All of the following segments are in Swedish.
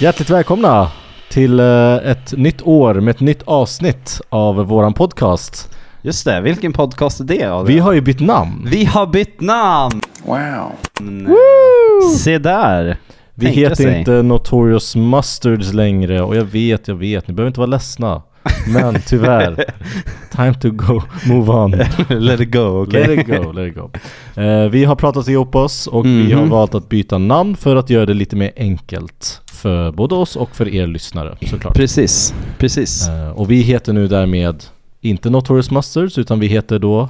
Hjärtligt välkomna till eh, ett nytt år med ett nytt avsnitt av våran podcast. Just det, vilken podcast är det Adrian? Vi har ju bytt namn. Vi har bytt namn! Wow. Se där! Vi Tänka heter sig. inte Notorious Mustards längre och jag vet, jag vet, ni behöver inte vara ledsna. Men tyvärr, time to go, move on. Let it go, okej? Let it go, let it go. Eh, vi har pratat ihop oss och vi har Mhm. valt att byta namn för att göra det lite mer enkelt för både oss och för er lyssnare såklart. Precis, precis. Eh, och vi heter nu därmed inte Notorious Mustards utan vi heter då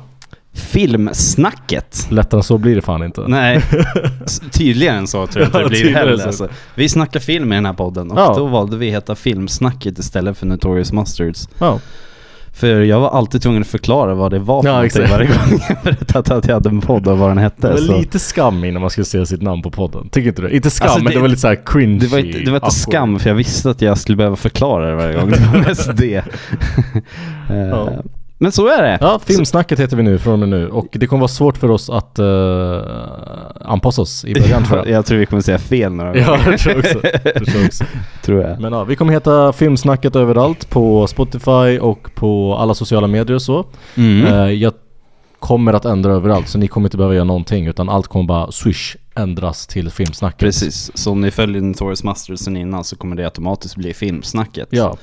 Filmsnacket. Lättare än så blir det fan inte. Nej, tydligare än så tror jag inte Ja, det blir heller. så. Alltså. Vi snackar film i den här podden och Ja. då valde vi heta Filmsnacket istället för Notorious Mustards. Ja. För jag var alltid tvungen att förklara vad det var för Ja, exakt. varje gång jag berättade att jag hade en podd och vad den Det hette. var så. lite skam innan man skulle säga sitt namn på podden. Tycker inte du? Inte skam, Alltså, men det- det var lite såhär cringy. Det var inte, det var inte skam för jag visste att jag skulle behöva förklara det varje gång. Det var mest det. Eh, Ja. Men så är det. Ja, Filmsnacket heter vi nu från och med nu och det kommer vara svårt för oss att uh, anpassa oss i början tror jag. jag tror vi kommer säga fel några Ja, gånger. tror jag också. Det tror jag också. tror jag. Men ja, vi kommer heta Filmsnacket överallt på Spotify och på alla sociala medier och så. Mm. Eh, jag kommer att ändra överallt så ni kommer inte behöva göra någonting utan allt kommer bara swish ändras till Filmsnacket. Precis, så om ni följer Notorious Masters sen innan så kommer det automatiskt bli filmsnacket. Ja.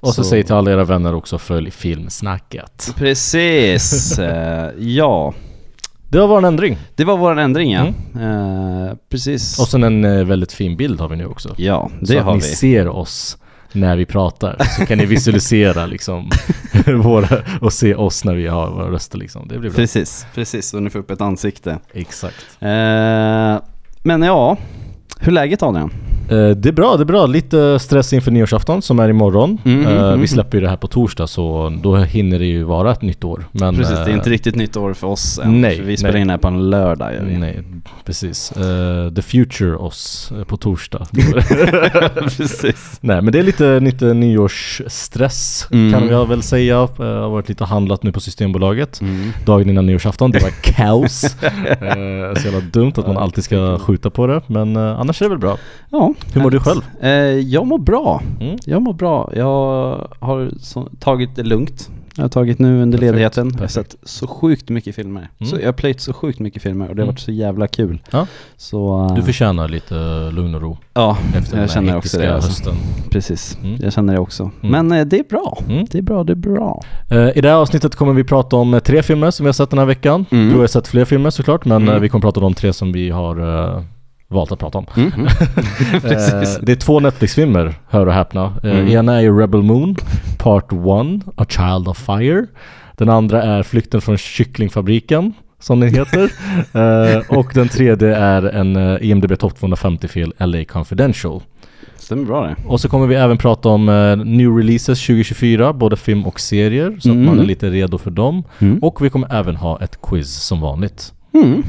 Och så, Så- säg till alla era vänner också följ Filmsnacket. Precis, eh, ja. Det var vår ändring. Det var vår ändring ja. Mm. Eh, precis. Och sen en eh, väldigt fin bild har vi nu också. ja, så det att har ni vi. ser oss när vi pratar. Så kan ni visualisera liksom våra, och se oss när vi har våra röster liksom. Det blir bra. Precis, precis. Så ni får upp ett ansikte. Exakt. Eh, men ja, hur är läget Adrian? Eh, det är bra, det är bra. Lite stress inför nyårsafton som är imorgon. Mm, Eh, mm, vi släpper ju det här på torsdag så då hinner det ju vara ett nytt år. Men, Precis, det är eh, inte riktigt nytt år för oss än. nej, vi spelar nej. in det här på en lördag. Nej, precis. Eh, the future oss eh, på torsdag. Precis. Nej men det är lite, lite nyårsstress Mm. kan jag väl säga. Eh, Jag har varit lite och handlat nu på Systembolaget. Mm. Dagen innan nyårsafton, det var kaos. Eh, så jävla dumt att man alltid ska skjuta på det. Men eh, annars är det väl bra. Ja, Hur mår du själv? Eh, jag mår bra. Mm. Jag mår bra. Jag har så, tagit det lugnt. Jag har tagit nu under Perfekt, ledigheten. Jag har perfekt. sett så sjukt mycket filmer. Mm. Så jag har plöjt så sjukt mycket filmer och det har Mm. varit så jävla kul. Ja. Så, eh, Du förtjänar lite lugn och ro Ja, efter jag känner också det. Alltså. hösten. Precis, Mm. jag känner det också. Mm. Men eh, det är bra. Mm. Det är bra, det är bra. Eh, I det här avsnittet kommer vi prata om eh, tre filmer som vi har sett den här veckan. Mm. Du har sett fler filmer såklart men Mm. eh, vi kommer prata om de tre som vi har eh, valt att prata om. Mm. Eh, det är två Netflix-filmer, hör och häpna. Eh, Mm. Ena är ju Rebel Moon, Part 1, A Child of Fire. Den andra är Flykten från kycklingfabriken, som den heter. Eh, och den tredje är en IMDB Top 250-film, LA Confidential. Stämmer bra det. Och så kommer vi även prata om eh, New Releases 2024, både film och serier, så Mm. att man är lite redo för dem. Mm. Och vi kommer även ha ett quiz som vanligt. Mm.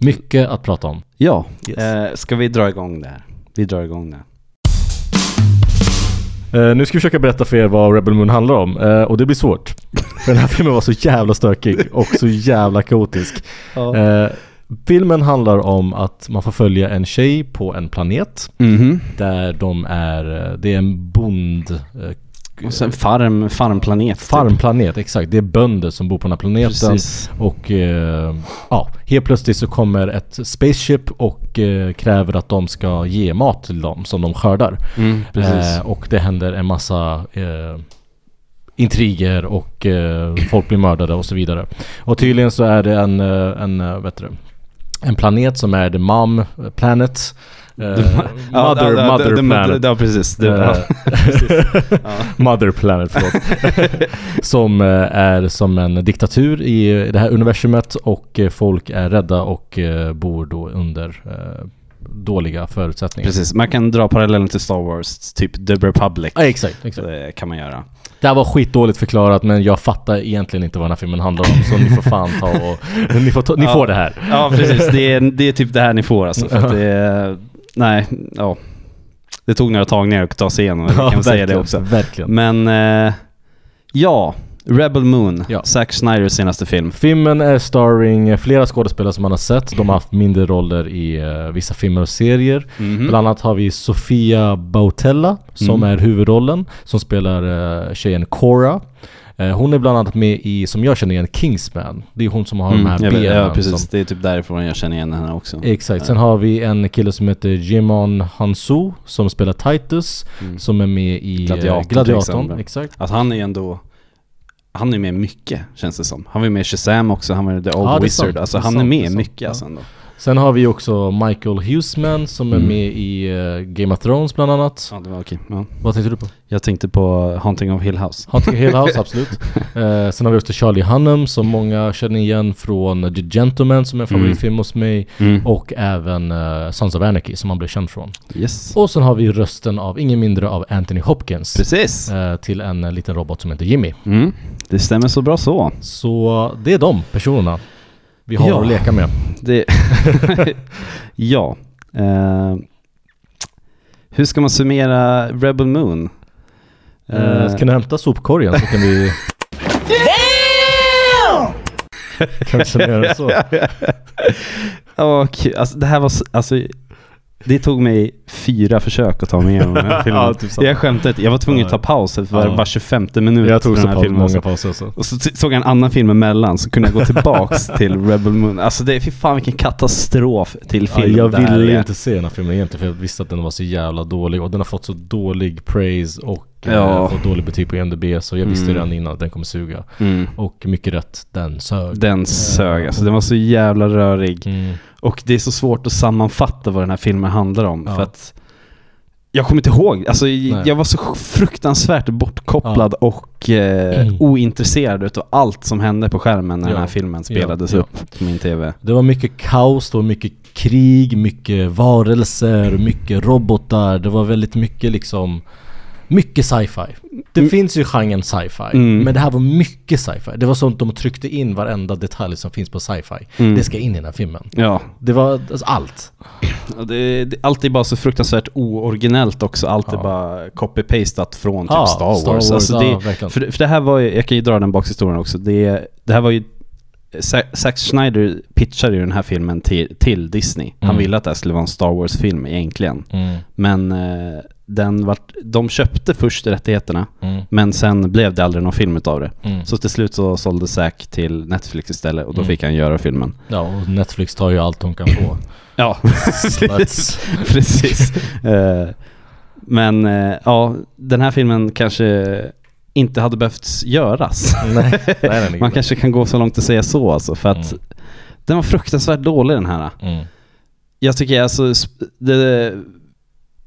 Mycket att prata om. Ja, Yes. eh, ska vi dra igång det här? Vi drar igång det. Eh, nu ska vi försöka berätta för er vad Rebel Moon handlar om eh, och det blir svårt. För den här filmen var så jävla stökig och så jävla kaotisk. Eh, filmen handlar om att man får följa en tjej på en planet Mhm. där de är, eh, det är en bond eh, Och sen farm, farmplanet. typ. farmplanet, exakt. Det är bönder som bor på den här planeten. Precis. Och eh, ja, helt plötsligt så kommer ett spaceship och eh, kräver att de ska ge mat till dem som de skördar. Mm. Eh, och det händer en massa eh, intriger och eh, folk blir mördade och så vidare. Och tydligen så är det en, eh, en, vet du, en planet som är the mom planet. Eh, Ja, mother, ja, mother det- det- planet. Ja, precis. Eh. Mother Planet, förlåt. som eh, är som en diktatur i det här universumet och folk är rädda och bor då under dåliga förutsättningar. Precis, man kan dra parallellen till Star Wars, typ The Republic. Ja, exakt, exakt. Det kan man göra. Det här var skitdåligt förklarat men jag fattar egentligen inte vad den här filmen handlar om så ni får fan ta och... Ni får, ta, ni Ja. får det här. Ja, precis. Det är, det är typ det här ni får alltså. För att det är, nej, ja. Det tog några tagningar att ta sig igenom, vi kan säga det också. Verkligen. Men, eh, ja. Rebel Moon, Ja. Zack Snyders senaste film. Filmen är starring flera skådespelare som man har sett. De har haft mindre roller i eh, vissa filmer och serier. Mhm. Bland annat har vi Sofia Bautella som Mm. är huvudrollen, som spelar uh, tjejen Cora. Eh, hon är bland annat med i, som jag känner igen, Kingsman. Det är hon som har de här Mm, jag vet, benen. ja, precis. Som, Det är typ därifrån jag känner igen henne också. exakt. Sen har vi en kille som heter Jimon Hansu som spelar Titus, Mm. som är med i eh, Gladiatorn Gladiatorn. Exakt. Alltså han är ju ändå... Han är med mycket, känns det som. Han var med i Shazam också, han var The Old är Wizard. sant. Alltså han är sant, med är sant. mycket Ja. alltså ändå. Sen har vi också Michael Huseman som är Mm. med i eh, Game of Thrones bland annat. Ja, det var okej. Ja. Vad tänkte du på? Jag tänkte på Haunting of Hill House. Haunting of Hill House, absolut. Eh, sen har vi också Charlie Hunnam som många känner igen från The Gentleman som är en Mm. favoritfilm hos mig. Mm. Och även uh, Sons of Anarchy som han blev känd från. Yes. Och sen har vi rösten av ingen mindre av Anthony Hopkins. Precis. eh, till en eh, liten robot som heter Jimmy. Mm. Det stämmer så bra så. Så det är de personerna vi har Ja. att leka med. Det... ja. Eh, hur ska man summera Rebel Moon? Uh, kan du hämta sopkorgen så kan vi... Kanske göra så. Ja, kul. alltså, det här var, alltså, det tog mig fyra försök att ta med igenom den här filmen. Ja, typ jag skämtar jag var tvungen att ta Ja. paus för Ja. var 25 minut Jag tog så den här filmen. många pauser så. Och så såg jag en annan film emellan så kunde jag gå tillbaks till Rebel Moon. Alltså det är, fy fan vilken katastrof till Ja, film jag det här ville inte se den här filmen egentligen för jag visste att den var så jävla dålig och den har fått så dålig praise och Ja. ja. fått dålig betyg på IMDB så jag visste Mm. redan innan att den kommer suga. Mm. Och mycket rätt, den sög. Den sög alltså, den var så jävla rörig. Mm. Och det är så svårt att sammanfatta vad den här filmen handlar om. Ja. För att jag kommer inte ihåg, alltså Nej. jag var så fruktansvärt bortkopplad och eh, Mm. ointresserad utav allt som hände på skärmen när Ja. den här filmen spelades Ja. upp på min TV. Det var mycket kaos, det var mycket krig, mycket varelser, mycket robotar. Det var väldigt mycket liksom mycket sci-fi. Det Mm. finns ju genren sci-fi, Mm. men det här var mycket sci-fi. Det var sånt de tryckte in varenda detalj som finns på sci-fi. Mm. Det ska in i den här filmen. Ja, Det var alltså, allt. det, det, allt är bara så fruktansvärt ooriginellt också. Allt är Ja. bara copy-pastat från typ Ja, Star Wars. Star Wars, alltså ja, det, verkligen. för, det- för det här var ju, jag kan ju dra den bakhistorien också. Det, det här var ju Zack Snyder pitchade ju den här filmen till, till Disney. Han Mm. ville att det här skulle vara en Star Wars-film egentligen. Mm, Men eh, den vart, de köpte först rättigheterna, mm, men sen blev det aldrig någon film utav det. mm. Så till slut så sålde Zack till Netflix istället och då Mm. fick han göra filmen. Ja, och Netflix tar ju allt de kan få. Ja, precis. Eh, men eh, ja, den här filmen kanske inte hade behövt göras. nej, nej. Man kanske kan gå så långt att säga så alltså, för att Mm. den var fruktansvärt dålig den här. Mm. Jag tycker alltså, det,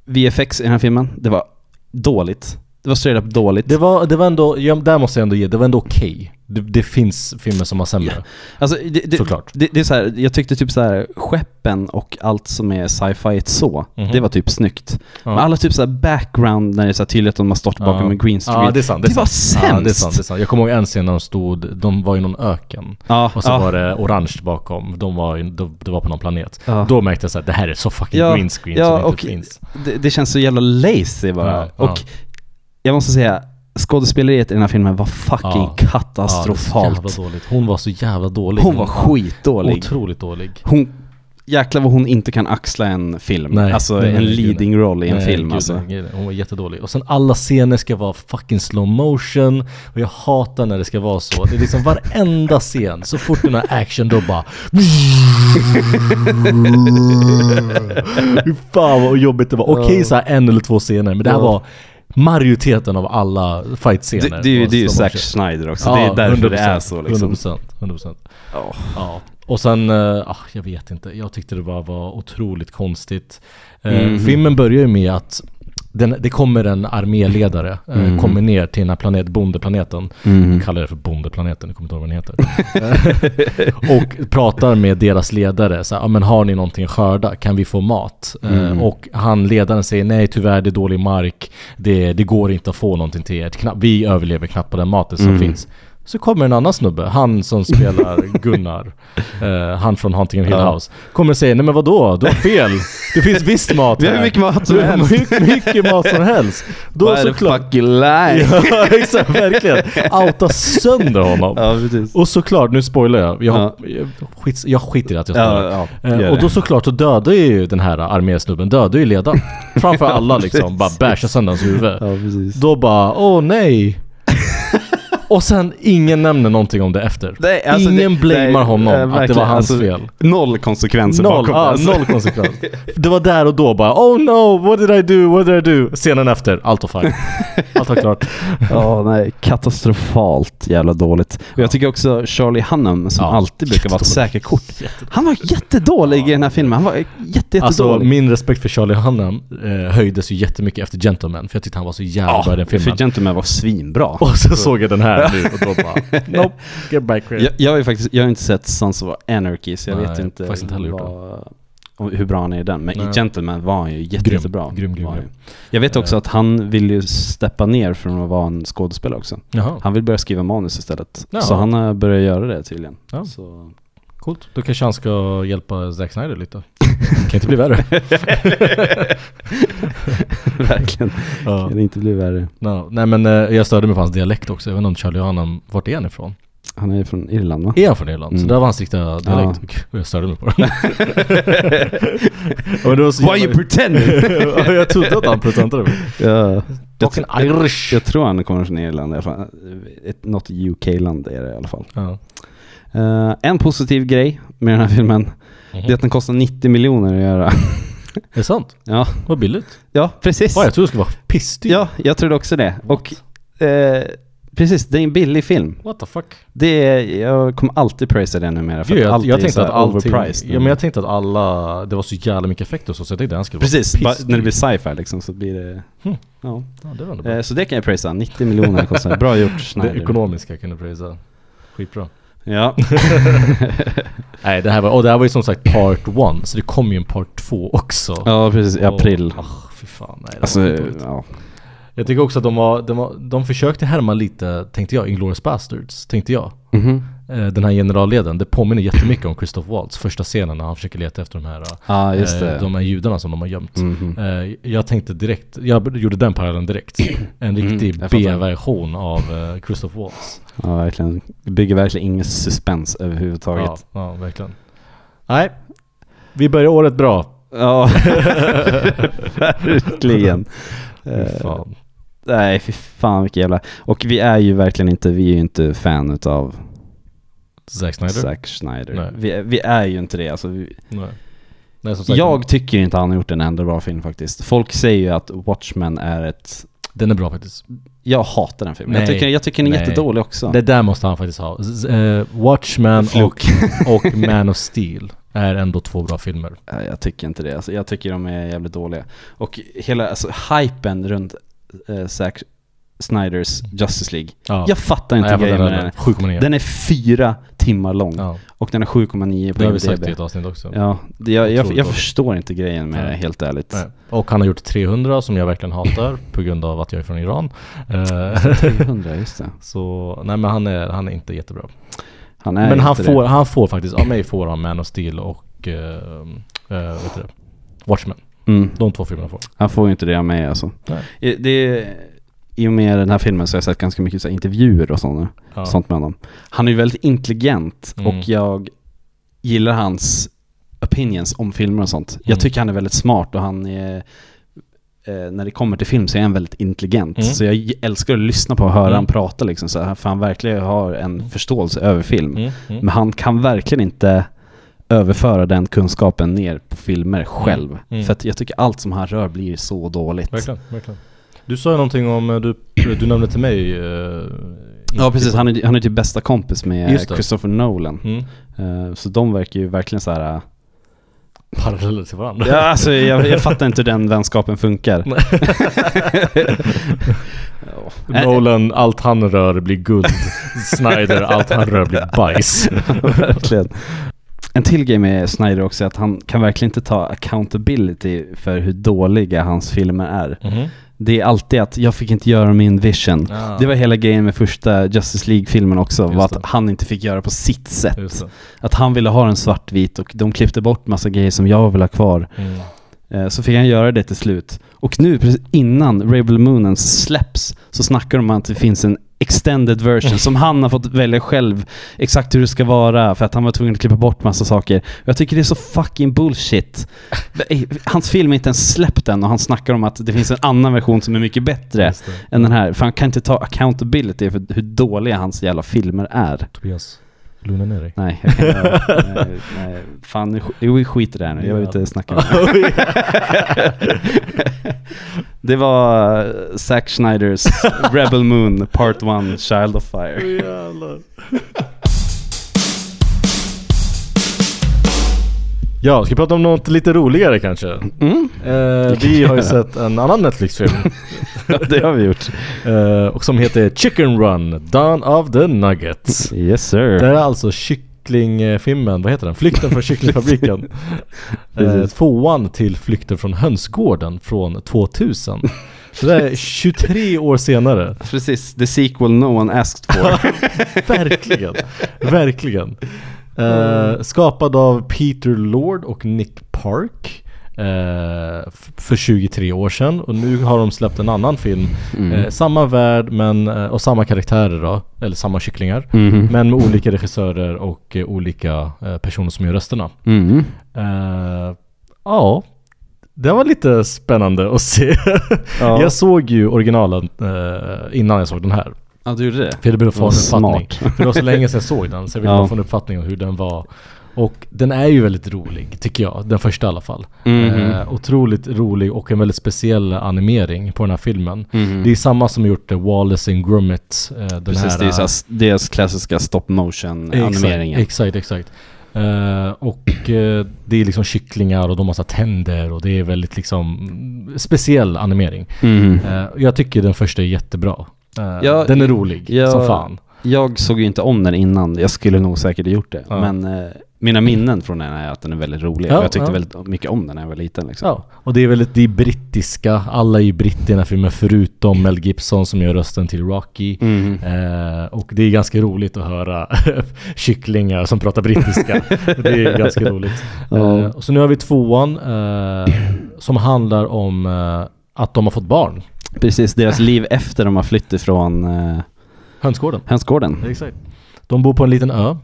VFX i den här filmen, det var dåligt. Det var straight up dåligt. Det var, det var ändå, ja, där måste jag ändå ge, det var ändå okej. Det, det finns filmer som var sämre. Alltså, det, det, Såklart. Det, det är så här, jag tyckte typ så här skeppen och allt som är sci-fi så, Mhm. det var typ snyggt. Ja. Men alla typ så här background när det är så här tydligt att de har stått bakom Ja. en green screen. Ja det är sant. Det var är sant. Ja, det är sämst. sant, det är sant. Jag kommer ihåg en scen när de stod, de var i någon öken. Ja, Och så ja, var det orange bakom, de var, de, det var på någon planet. ja. Då märkte jag såhär, det här är så fucking Ja, green screen ja, som inte och- finns. det, känns så jävla lazy bara. Ja, ja. och jag måste säga, skådespeleriet i den här filmen var fucking Ja. Ja, så katastrofalt. jävla dåligt. Hon var så jävla dålig. hon var skitdålig. Otroligt dålig. Hon, jäklar vad hon inte kan axla en film. Nej, alltså nej, en nej, leading roll i en Nej, film gud, alltså. nej, nej. Hon var jättedålig. Och sen alla scener ska vara fucking slow motion. Och jag hatar när det ska vara så. Det är liksom varenda scen, så fort det är action då bara... Fy fan vad jobbigt det var. Okej Ja. så en eller två scener, men det här Ja. var majoriteten av alla fight-scener. Det, det, var det är ju Zack. Snyder också, det är därför det är så liksom. 100%. 100%. Ja. Ja, och sen, ah, jag vet inte, jag tyckte det bara var otroligt konstigt. Eh, Mhm. Filmen börjar ju med att den, det kommer en arméledare, eh, Mhm. kommer ner till den här planet, bondeplaneten. Mm. Kallar det för bondeplaneten, jag kommer inte ihåg vad den heter. Eh, och pratar med deras ledare, så här, ah, men har ni någonting att skörda? Kan vi få mat? Eh, Mm. och han, ledaren säger nej tyvärr, det är dålig mark. Det, det går inte att få någonting till er. Vi överlever knappt på den maten som Mm. finns. Så kommer en annan snubbe, han som spelar Gunnar, eh, han från Haunting of Hill. House. Kommer och säger, nej men vadå, du har fel. Det finns visst mat Vi har hur mycket mat som helst. Mycket, mycket mat som helst. Då Vad är det såklart... fucking lie? Ja, exakt, verkligen. Outa sönder honom. Ja, precis. Och såklart, nu spoilar jag. Jag, Ja. jag, skit, jag skiter i att jag spoilar. Ja, ja, Eh, och då såklart så dödar ju den här armésnubben, dödar ju ledaren. Framför alla liksom, bara bashar sönder hans huvud. Ja. Då bara, åh nej. Och sen ingen nämner någonting om det efter. Nej, alltså ingen det- blamear nej, honom eh, att det var hans alltså, fel. Noll konsekvenser Noll, bakom ja, det. alltså. noll konsekvens. Det var där och då bara Oh no, what did I do, what did I do? Scenen efter, allt var fine. Allt var klart. Ja, nej. Katastrofalt jävla dåligt. Och jag tycker också Charlie Hunnam, som Ja, alltid brukar vara ett säkert kort. Han var jättedålig i den här filmen. Han var jätte, Alltså jättedålig. min respekt för Charlie Hunnam eh, höjdes ju jättemycket efter Gentleman för jag tyckte han var så jävla bra i den filmen. för Gentleman var svinbra. Och så såg jag den här nu och då bara Nope, get back here. Jag, jag har ju faktiskt, jag har inte sett Sons of Anarchy så jag Nej, vet inte faktiskt inte vad, om, hur bra han är i den. Men Nej. i Gentleman var han ju jätte, Grym, jättebra. grym, grym, grym. ju. Jag vet också Eh. att han vill ju steppa ner från att vara en skådespelare också. Jaha, Han vill börja skriva manus istället. Jaha. Så han har börjat göra det tydligen. Ja. Så. Coolt. Då kanske han ska hjälpa Zack Snyder lite. kan inte bli värre. Verkligen. ja. Kan inte bli värre. no. Nej men eh, jag störde mig på hans dialekt också. Jag vet inte om Charlie Hunnam, vart är han ifrån? Han är från Irland va? Är han från Irland? Så Mm. det var hans riktiga dialekt. Ja. Och jag störde mig på den. Och det var så Why you jävla- pretending? Ja, jag trodde att han pretentade mig. ja. Talking jag, jag tror han kommer från Irland i alla fall. Ett, något UK-land är det i alla fall. Ja. Eh, en positiv grej med den här filmen, Mhm. det är att den kostar 90 miljoner att göra. Är det sant? ja. Vad billigt. ja, precis. Fan, jag trodde det skulle vara pissdyrt. Ja, jag trodde också det. Och eh, precis, det är en billig film. What the fuck? Det är, jag kommer alltid prisa det numera för att jag, jag tänkte att allting, overpriced. ja men jag tänkte att alla, det var så jävla mycket effekter och så, så jag tänkte att den skulle Precis, vara pissdyr. när det blir sci-fi liksom så blir det... Hmm. Ja. Ja, det var. Eh, så det kan jag prisa, 90 miljoner kostar det. Bra gjort det Schneider. ekonomiska kunde jag prisa. Skitbra. Ja. Nej, det här var, och det här var ju som sagt part one, så det kom ju en part två också. ja, precis. I april. Och, ah, fy fan, nej, Alltså, ja. Jag tycker också att de var, de var, de försökte härma lite, tänkte jag, Inglourious Bastards, tänkte jag. Mhm. Eh, Den här generalleden, det påminner jättemycket om Christoph Waltz, första scenen när han försöker leta efter de här, just eh, det. de här judarna som de har gömt. Mhm. Eh, Jag tänkte direkt, jag gjorde den parallellen direkt. En Mm, riktig fattar. B-version av eh, Christoph Waltz. Ja, verkligen. Det bygger verkligen ingen suspens överhuvudtaget. Ja, ja, verkligen. Nej, vi börjar året bra. Ja, verkligen. Eh, fan. nej, fy fan vilka jävla... Och vi är ju verkligen inte, vi är ju inte fan utav Zack Snyder? Zack Snyder. Vi, vi är ju inte det. Alltså, vi, Nej. Nej, jag tycker inte han har gjort en enda bra film faktiskt. Folk säger ju att Watchmen är ett... Den är bra faktiskt. Jag hatar den filmen. Jag tycker, jag tycker den är Nej. jättedålig också. Det där måste han faktiskt ha. Eh, Watchmen och, Fluk. och Man of Steel är ändå två bra filmer. Jag tycker inte det. Alltså, jag tycker de är jävligt dåliga. Och hela alltså, hypen runt eh, Zack Snyders Justice League. Ja. Jag fattar inte Nej, grejen med den. 7,9. Den är fyra timmar lång ja. och den är 7,9 på Det har vi sagt i ett avsnitt också. Ja, det, jag, jag, jag förstår inte grejen med det, helt ärligt. Nej. Och han har gjort 300 som jag verkligen hatar på grund av att jag är från Iran. Eh, 300, just det. så, nej men han är, han är inte jättebra. Han är men han får, det. han får faktiskt, av mig får han Man of Steel och uh, det? Watchmen. Mm, De två filmerna får han får ju inte det av mig alltså. Nej. Det, I och med den här filmen så har jag sett ganska mycket så intervjuer och sånt, ja. sånt med honom. Han är ju väldigt intelligent Mm. och jag gillar hans opinions om filmer och sånt. Mm. Jag tycker han är väldigt smart och han är eh, när det kommer till film så är han väldigt intelligent. Mm. Så jag älskar att lyssna på och höra Mm. han prata liksom. Så här, för han verkligen har en förståelse över film. Mm, mm. Men han kan verkligen inte överföra den kunskapen ner på filmer själv. Mm. För att jag tycker allt som han rör blir så dåligt. Verkligen, verkligen. Du sa ju någonting om, eh, du, du nämnde till mig eh, Ja precis, han är, han är typ bästa kompis med. Christopher Nolan. mm, Eh, så de verkar ju verkligen så här. äh, paralleller till varandra. Ja, alltså jag, jag fattar inte hur den vänskapen funkar. Nolan, allt han rör blir guld. Snyder, allt han rör blir bajs. Verkligen. En till grej med Snyder också är att han kan verkligen inte ta accountability för hur dåliga hans filmer är. Mhm. Det är alltid att jag fick inte göra min vision. Ja. Det var hela grejen med första Justice League-filmen också, Just var att det. han inte fick göra på sitt sätt. Att han ville ha den svartvit och de klippte bort massa grejer som jag ville ha kvar. Mm. Eh, Så fick han göra det till slut. Och nu, precis innan Rebel Moonen släpps, så snackar de om att det finns en extended version som han har fått välja själv exakt hur det ska vara för att han var tvungen att klippa bort massa saker. Jag tycker det är så fucking bullshit. Eh, Hans film är inte ens släppt än och han snackar om att det finns en annan version som är mycket bättre än den här. För han kan inte ta accountability för hur dåliga hans jävla filmer är. Tobias, lugna ner dig. Nej, jag kan inte. nej, nej, fan, jo, vi skiter i det här nu. Jag vill inte snacka med Det var uh, Zack Schneiders Rebel Moon Part 1 Child of Fire. Ja, ska vi prata om något lite roligare kanske? Mm. Eh, vi har ju sett en annan Netflix-film det har vi gjort. eh, och som heter Chicken Run, Dawn of the Nuggets. Yes sir. Det är alltså kycklingfilmen, vad heter den? Flykten från kycklingfabriken. eh, tvåan till Flykten från hönsgården från 2000. Så det är 23 år senare. Precis, the sequel no one asked for. Verkligen, verkligen. Eh, skapad av Peter Lord och Nick Park. eh, för 23 år sedan och nu har de släppt en annan film. Mm. Eh, samma värld men, och samma karaktärer då, eller samma kycklingar. Mhm. Men med olika regissörer och olika personer som gör rösterna. Mm. Ja, det var lite spännande att se. Ja. Jag såg ju originalen innan jag såg den här. Ja, du gjorde det? För jag ville få en uppfattning. smart. För det var så länge sedan jag såg den, så jag ville Ja. få en uppfattning om hur den var. Och den är ju väldigt rolig, tycker jag. Den första i alla fall. Mhm. Eh, otroligt rolig och en väldigt speciell animering på den här filmen. Mhm. Det är samma som gjort eh, Wallace and Gromit. Eh, den Precis, här, det är så här, deras klassiska stop motion animeringen. Exakt, exakt. Eh, och eh, det är liksom kycklingar och de har så tänder och det är väldigt liksom mm, speciell animering. Mhm. Eh, jag tycker den första är jättebra. Eh, Ja, den är rolig ja, som fan. Jag såg ju inte om den innan, jag skulle nog säkert ha gjort det. Ja. Men eh, mina minnen från den är att den är väldigt rolig. Ja, jag tyckte ja. väldigt mycket om den när jag var liten liksom. Ja, och det är väldigt, det är brittiska, alla är ju britter i den här filmen förutom Mel Gibson som gör rösten till Rocky. Mhm. Eh, och det är ganska roligt att höra kycklingar som pratar brittiska. det är ganska roligt. Eh, och så nu har vi tvåan eh, som handlar om eh, att de har fått barn. Precis, deras liv efter de har flytt ifrån eh, Hönsgården. hönsgården. Exakt. De bor på en liten ö. Eh,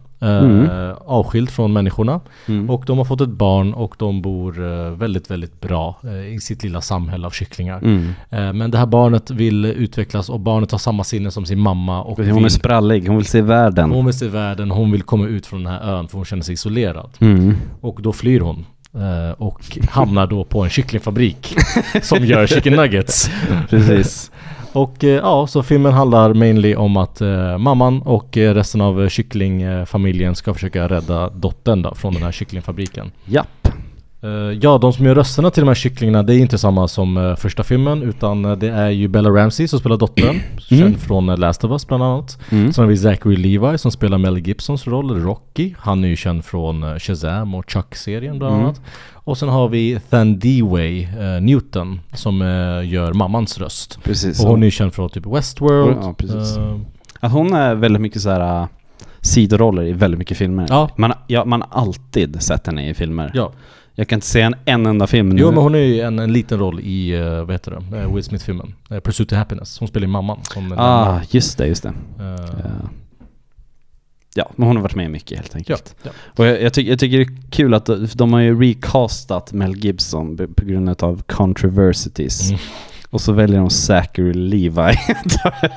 Mm. Avskilt från människorna. Mm. Och de har fått ett barn och de bor eh, väldigt, väldigt bra eh, i sitt lilla samhälle av kycklingar. Mm. Eh, Men det här barnet vill utvecklas och barnet har samma sinne som sin mamma och Hon är vill, sprallig, hon vill se världen. hon vill se världen, hon vill komma ut från den här ön för hon känner sig isolerad. Mm. Och då flyr hon. Eh, Och hamnar då på en kycklingfabrik som gör chicken nuggets. Precis. Och eh, ja, så filmen handlar mainly om att eh, mamman och eh, resten av kycklingfamiljen ska försöka rädda dottern då, från den här kycklingfabriken. Japp. Eh, ja, de som gör rösterna till de här kycklingarna det är inte samma som eh, första filmen utan eh, det är ju Bella Ramsey som spelar dottern, känd från eh, Last of Us bland annat. Mm. Sen har vi Zachary Levi som spelar Mel Gibsons roll, Rocky. Han är ju känd från Shazam och Chuck-serien bland Mm. annat. Och sen har vi Thandeway eh, Newton som eh, gör mammans röst. Precis. Och hon är ju känd från typ Westworld. Ja, precis. Eh, Att hon är väldigt mycket så här uh, sidoroller i väldigt mycket filmer. Ja. Man, ja, man har alltid sett henne i filmer. ja. Jag kan inte se en, en enda film nu. Jo men hon är ju en, en liten roll i, uh, vad heter det, uh, Will Smith-filmen. Uh, Pursuit of Happiness. Hon spelar ju mamman. Som Ah, just det, just det. Eh, Ja. Ja, men hon har varit med mycket helt ja, enkelt. ja. Och jag, jag, tycker, jag tycker det är kul att de, de har ju recastat Mel Gibson på grund av controversities. Mm. Och så väljer de Zachary Levi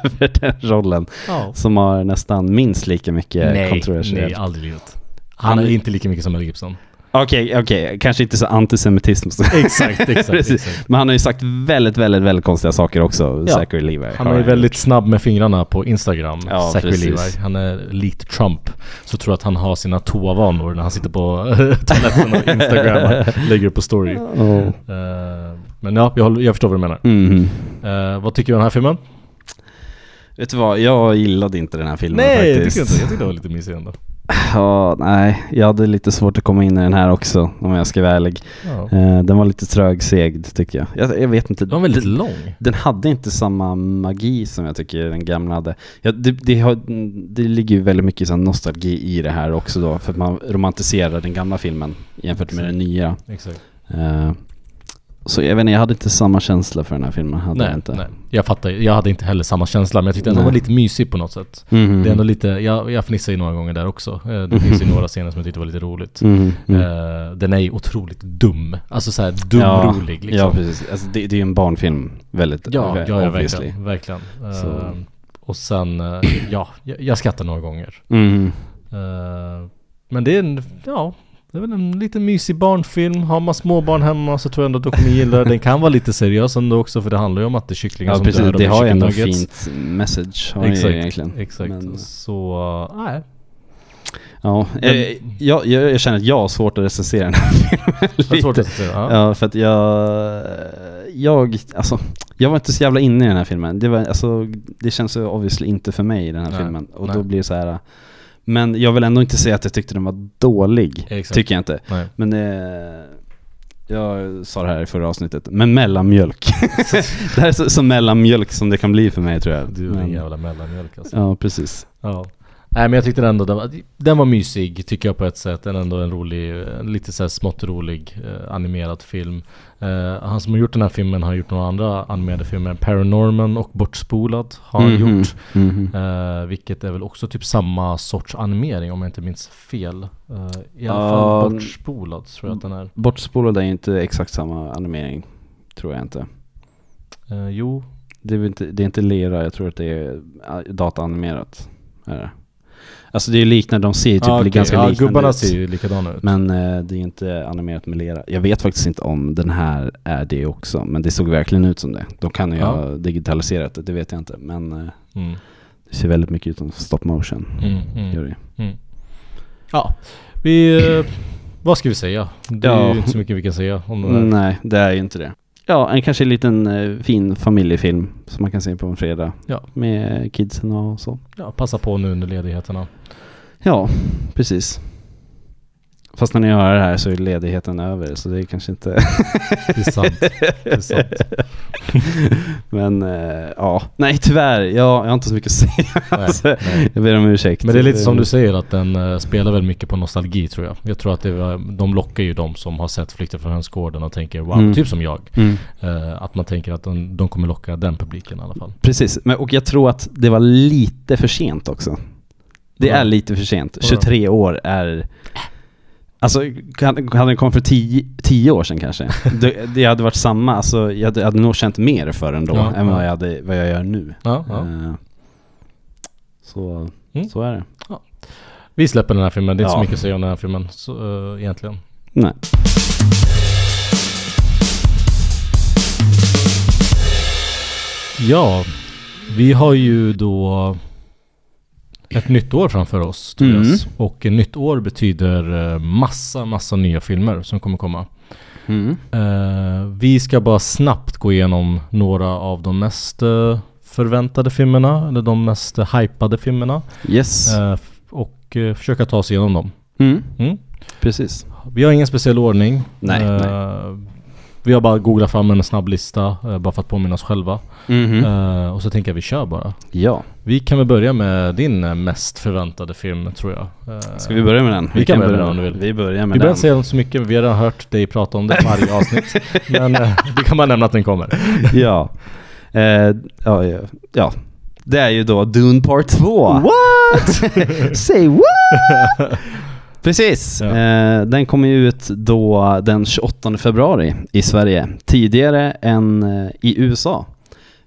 över den rollen. Ja. Som har nästan minst lika mycket Nej, kontroversiellt. nej, aldrig i livet. Han, Han är- inte lika mycket som Mel Gibson. Okej, okej. Kanske inte så antisemitism. exakt, exakt, exakt. Men han har ju sagt väldigt, väldigt, väldigt konstiga saker också, Ja. Zachary Levi. Han är jag väldigt snabb med fingrarna på Instagram, Ja, Zachary. Levi. Han är likt Trump. Så tror jag att han har sina toavanor när han sitter på toaletten och Instagram lägger upp på story. Oh. Eh, men ja, jag, jag förstår vad du menar. Mhm. Eh, vad tycker du om den här filmen? Vet du vad, jag gillade inte den här filmen Nej, jag faktiskt. tycker inte. Jag tyckte det var lite mysig ändå. Ja, nej, jag hade lite svårt att komma in i den här också om jag ska vara ärlig. Ja. Eh, den var lite trögsegd tycker jag. jag. Jag vet inte. Den var väldigt den, lång. den hade inte samma magi som jag tycker den gamla hade. Ja, det, det, har, det ligger ju väldigt mycket sån nostalgi i det här också då, för att man romantiserar den gamla filmen jämfört med Exakt. den nya. Exakt. Eh, så jag vet inte, jag hade inte samma känsla för den här filmen. Hade jag Nej, inte. nej, jag fattar. Jag hade inte heller samma känsla, men jag tyckte den var lite mysig på något sätt. Mhm. Det är ändå lite, jag, jag fnissade ju några gånger där också. Eh, Det finns ju några scener som jag tyckte var lite roligt. Mhm, mm. Eh, den är ju otroligt dum. Alltså såhär dum Ja, liksom. Ja, precis. Alltså, det, det är ju en barnfilm, väldigt Ja, vä- ja, ja obviously. verkligen. verkligen. Så. och sen, eh, ja, jag, jag skrattar några gånger. Mhm. Men det är en, ja, det är väl en lite mysig barnfilm. Har man småbarn hemma så tror jag ändå att du kommer gilla den. Den kan vara lite seriös ändå också för det handlar ju om att det är kycklingar Ja, som precis. dör Det har ju ändå fint message, har ju Exakt, egentligen. exakt. Men- Så, nej. Ja, Men- eh, jag, jag, jag känner att jag har svårt att recensera den här filmen är svårt lite. att säga. Ja. Ja, för att jag, jag, alltså, jag var inte så jävla inne i den här filmen. Det, var, alltså, det känns så obviously inte för mig den här Nej, filmen. Och nej. då blir det så här. Men jag vill ändå inte säga att jag tyckte den var dålig. Exakt. Tycker jag inte. Nej. Men eh, jag sa det här i förra avsnittet. Men mellanmjölk. det här är så, så mellanmjölk som det kan bli för mig tror jag. Du är en jävla mellanmjölk alltså. Ja, precis. Ja. Nej men jag tyckte ändå den var, den var mysig tycker jag på ett sätt. Den är ändå en rolig, lite så här smått rolig eh, animerad film. Eh, han som har gjort den här filmen har gjort några andra animerade filmer. Paranorman och Bortspolad har han Mhm, gjort. mhm. Eh, vilket är väl också typ samma sorts animering om jag inte minns fel. Eh, I alla fall Bortspolad tror jag att den är. Bortspolad är inte exakt samma animering. Tror jag inte. Eh, jo, Det är, inte, det är inte lera, jag tror att det är ah, dataanimerat. Är det. Alltså det är liknande, de ser ju typ ah, okej. ganska ja, liknande gubbarna ut. ser ju likadana ut. Men eh, det är inte animerat med lera. Jag vet faktiskt inte om den här är det också, men det såg verkligen ut som det. De kan ju Ja. ha digitaliserat det, det vet jag inte. Men eh, Mm. det ser väldigt mycket ut som stop motion. Mm, mm. Gör det. Mm. Ja, vi... eh, vad ska vi säga? Det är Ja. ju inte så mycket vi kan säga om den här. Nej, det är ju inte det. Ja, en kanske en liten eh, fin familjefilm som man kan se på en fredag. Ja. Med kidsen och så. Ja, passa på nu under ledigheterna. Ja, precis. Fast när ni hör det här så är ledigheten över så det är kanske inte... Det är sant. Det är sant. Men eh, ja, nej tyvärr. Jag, jag har inte så mycket att säga. Alltså. Jag ber om ursäkt. Men det är lite som du säger att den eh, spelar väl mycket på nostalgi tror jag. Jag tror att det de lockar ju de som har sett Flykten från hönsgården och tänker wow, Mm. typ som jag. Mm. Eh, att man tänker att de, de kommer locka den publiken i alla fall. Precis, men, och jag tror att det var lite för sent också. Det Ja. är lite för sent. Ja. 23 år är... Alltså, hade den kommit för 10, 10 år sedan kanske, det, det hade varit samma. Alltså, jag hade, jag hade nog känt mer för den då, Ja, än ja. vad jag, hade, vad jag gör nu. Ja. Eh, Så, Mm. så är det. Vi släpper den här filmen. Det är inte så mycket att säga om den här filmen så, eh, egentligen. Nej. Ja, vi har ju då ett nytt år framför oss Tobias. Mm. Och ett nytt år betyder eh, massa, massa nya filmer som kommer komma. Mm. Eh, vi ska bara snabbt gå igenom några av de mest eh, förväntade filmerna, eller de mest hypade filmerna. Yes. och försöka ta oss igenom dem. Mm. Mm. Precis. Vi har ingen speciell ordning. Nej, Eh, Vi har bara googlat fram en snabb lista, eh, bara för att påminna oss själva. Mhm. Eh, och så tänker jag vi kör bara. Ja. Vi kan väl börja med din eh, mest förväntade film tror jag. Ska vi börja med den? Vi kan börja med den om du vill. Vi börjar med Vi den. behöver inte säga så mycket, vi har redan hört dig prata om det varje avsnitt. Men vi kan bara nämna att den kommer. ja. Eh, ja, ja. Ja. Det är ju då Dune Part 2. What? Say what? Precis. Ja. Eh, den kommer ut då den 28 februari i Sverige. Tidigare än eh, i USA.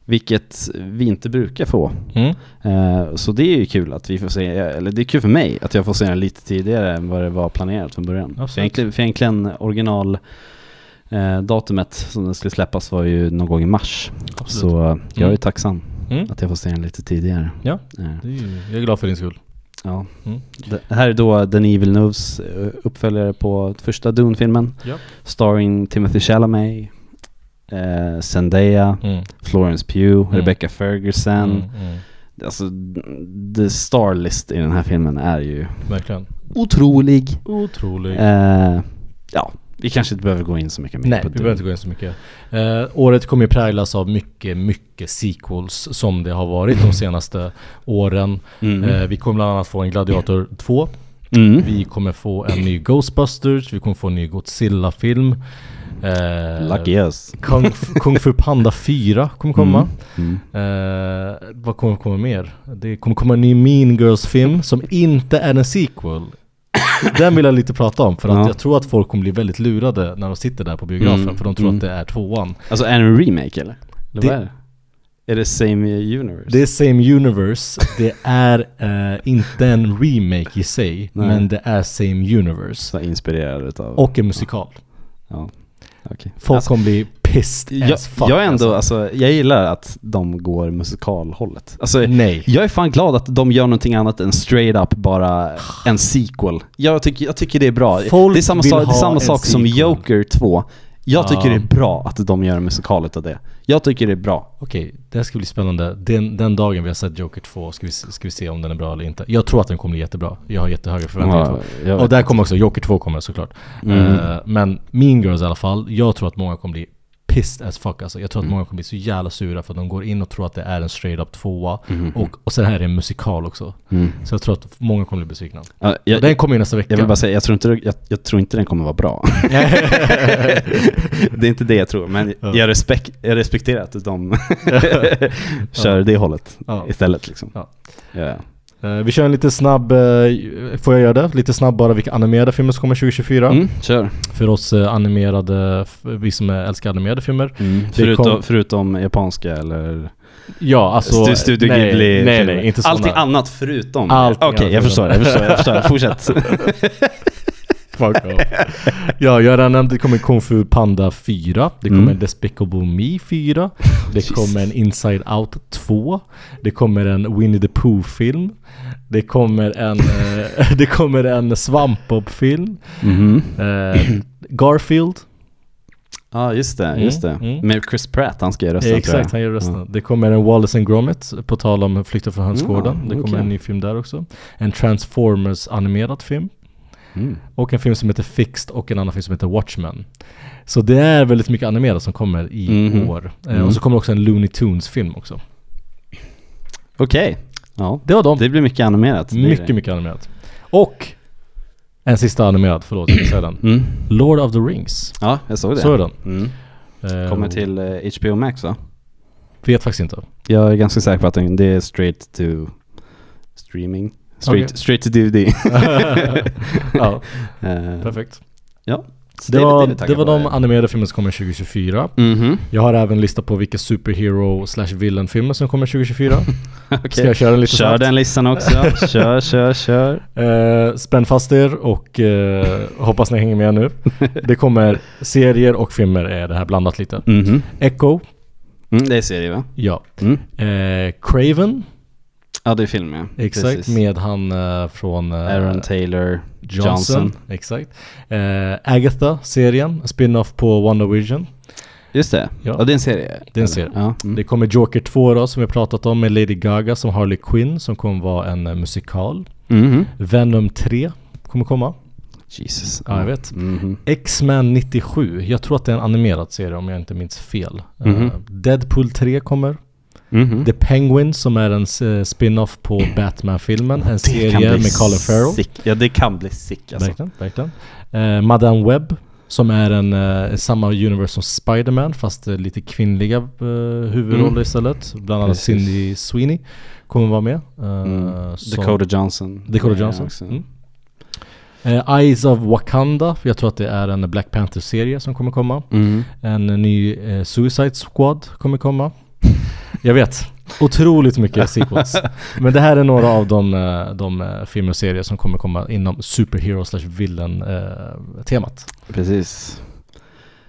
Vilket vi inte brukar få. Mm. Eh, så det är ju kul att vi får se, eller det är kul för mig att jag får se den lite tidigare än vad det var planerat från början. Absolut. För egentligen, för egentligen original eh, datumet som den skulle släppas var ju någon gång i mars. Absolut. Så jag är Mm. tacksam Mm. att jag får se den lite tidigare. Ja. Eh, är jag är glad för din skull. Ja. Mm. Det här är då Denis Villeneuves eh, uppföljare på första Dune-filmen. Ja. Starring Timothy Chalamet, eh, Zendaya, Mm. Florence Pugh, Mm. Rebecca Ferguson. Mm. Mm. alltså the star list i den här filmen är ju Verkligen. otrolig. Otrolig. Eh, ja, vi kanske inte behöver gå in så mycket mer Nej, på vi det. behöver inte gå in så mycket. Eh, året kommer ju präglas av mycket, mycket sequels som det har varit de senaste åren. Mm. Eh, vi kommer bland annat få en Gladiator 2. Mm. Vi kommer få en ny Ghostbusters. Vi kommer få en ny Godzilla-film. Eh, Lucky us. Kung, Kung Fu Panda 4 kommer komma. Mm. Eh, vad kommer komma mer? Det kommer komma en ny Mean Girls-film som inte är en sequel. Den vill jag lite prata om för att Ja. jag tror att folk kommer bli väldigt lurade när de sitter där på biografen Mm, för de tror mm. att det är tvåan. Alltså är det en remake eller? eller Det- vad är det? Är det same universe? Det är same universe, det är eh, inte en remake i sig, Nej. men det är same universe. Så inspirerad utav... Och en musikal. Ja, okej. Folk Alltså, kommer bli pissed jag, as fuck jag är ändå, alltså. jag gillar att de går musikalhållet. Alltså, Nej. jag är fan glad att de gör någonting annat än straight up bara en sequel. Jag tycker, jag tycker det är bra. Folk det är samma, vill sak, det är samma sak som sequel. Joker 2. Jag tycker Ja. det är bra att de gör en musikal utav det. Jag tycker det är bra. Okej, det här ska bli spännande. Den, den dagen vi har sett Joker 2 ska vi, ska vi se om den är bra eller inte. Jag tror att den kommer bli jättebra. Jag har jättehöga förväntningar. jag Och där kommer också, Joker 2 kommer såklart. Mm. Eh, men Mean Girls i alla fall, jag tror att många kommer bli pissed as fuck alltså. Jag tror att Mm. många kommer bli så jävla sura för att de går in och tror att det är en straight up tvåa. Mhm. Och, och sen här är en musikal också. Mm. Så jag tror att många kommer bli besvikna. Ja, jag, och den kommer ju nästa vecka. jag vill bara säga, jag tror inte, jag, jag tror inte den kommer vara bra. det är inte det jag tror, men Ja. jag, respek, jag respekterar att de kör det hållet Ja. istället liksom. Ja. Eh, vi kör en lite snabb, eh, får jag göra det? Lite snabb bara vilka animerade filmer som kommer 2024. Mm, kör. För oss eh, animerade, vi som älskar animerade filmer. Mm. Förutom, kom- förutom japanska eller Ja, alltså... Stu- Studio nej, Ghibli? Nej, nej, inte sådana. Allting annat förutom? Allting Okej, annat jag förstår, jag förstår, jag förstår. Fortsätt. Fuck off. ja, jag har redan nämnt det kommer Kung Fu Panda 4. Det kommer Mm. en Despicable Me 4. Det kommer en Inside Out 2. Det kommer en Winnie the Pooh-film. Det kommer en, eh, det kommer en Svampbob-film. Mhm. Eh, Garfield. Ja, just det, Mm, just det. mm. Med Chris Pratt, han ska göra rösten tror jag. Exakt, han gör rösten. Det kommer en Wallace and Gromit, på tal om Flykten från hönsgården. Ja, det kommer okej. en ny film där också. En Transformers animerad film. Mm. Och en film som heter Fixed och en annan film som heter Watchmen. Så det är väldigt mycket animerat som kommer i Mhm. år. Eh, Mm. Och så kommer också en Looney Tunes film också. Okej. Ja. Det var de. Det blir mycket animerat. mycket, det. mycket animerat. Och en sista animerad, förlåt jag säga den. Mm. Lord of the Rings. Ja, jag såg det. Så är den. Mm. Eh, Kommer till eh, HBO Max va? Vet faktiskt inte. Jag är ganska säker på att den- det är straight to streaming. Straight, Okej. straight to DVD. ja, Eh, perfekt. Ja. Så Det, vi- var, det taggade var de animerade filmer som kommer 2024. Mhm. Jag har även lista på vilka superhero slash villain filmer som kommer 2024. Okej. Ska jag köra den lite Kör snabbt? den listan också. kör, kör, kör. Eh, spänn fast er och eh, hoppas ni hänger med nu. Det kommer serier och filmer är det här blandat lite. Mhm. Echo, Mm, det är serie va? ja. Mm. Eh, Craven, Ja, det är film ja. exakt, Precis. med han eh, från eh, Aaron Taylor Johnson. Johnson. Exakt. Eh, Agatha, serien, spin-off på WandaVision. Just det. Ja. Ja, det är en serie. Det är en serie. Ja. Mm. Det kommer Joker 2 då, som vi pratat om, med Lady Gaga som Harley Quinn, som kommer vara en musikal. Mhm. Venom 3 kommer komma. Jesus. Ja, jag vet. Mhm. X-Men 97, jag tror att det är en animerad serie om jag inte minns fel. Eh, Mhm. Deadpool 3 kommer. Mhm. The Penguin som är en eh, spin-off på Batman-filmen. En Det serie med Colin Farrell. Sick. Ja, det kan bli sick alltså. Verkligen, verkligen. Eh, Madame Webb som är en eh, samma universe som Spider-Man fast eh, lite kvinnliga eh, huvudroller Mm. istället. Bland annat Precis. Cindy Sweeney kommer vara med. Eh, Mm. Dakota Johnson. Dakota Johnson. Mm. Eh, Eyes of Wakanda, jag tror att det är en Black Panther-serie som kommer komma. Mm. En ny eh, Suicide Squad kommer komma. Jag vet, otroligt mycket sequels. Men det här är några av de, eh, de eh, filmer och serier som kommer komma inom superhero slash villain eh, temat. Precis.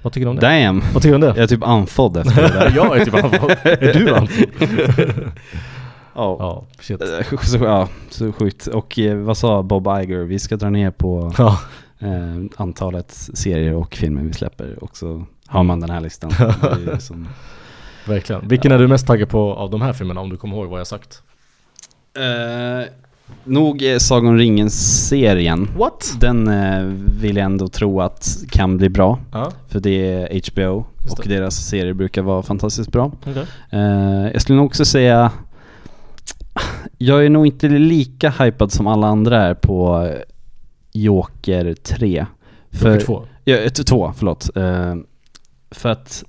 Vad tycker du om det? Damn. Vad tycker du om det? Jag är typ andfådd efter det där. jag är typ andfådd. Är du andfådd? Ja. Ja, shit. Så, ja, så sjukt. Och vad sa Bob Iger? Vi ska dra ner på Ja, eh, antalet serier och filmer vi släpper. Och så har man den här listan. Verkligen. Vilken är du mest taggad på av de här filmerna om du kommer ihåg vad jag sagt? Eh, nog är Sagan om ringen-serien. What? Den eh, vill jag ändå tro att kan bli bra. Ja, För det är HBO Just och det. deras serier brukar vara fantastiskt bra. okej. Eh, jag skulle nog också säga Jag är nog inte lika hypad som alla andra är på eh, Joker 3. Joker 2. Ja, eh, t- två, förlåt. Eh, för att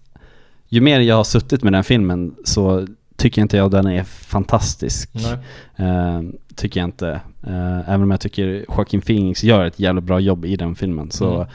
ju mer jag har suttit med den filmen så tycker inte jag den är fantastisk. Eh, tycker jag inte. Eh, även om jag tycker Joaquin Phoenix gör ett jävla bra jobb i den filmen så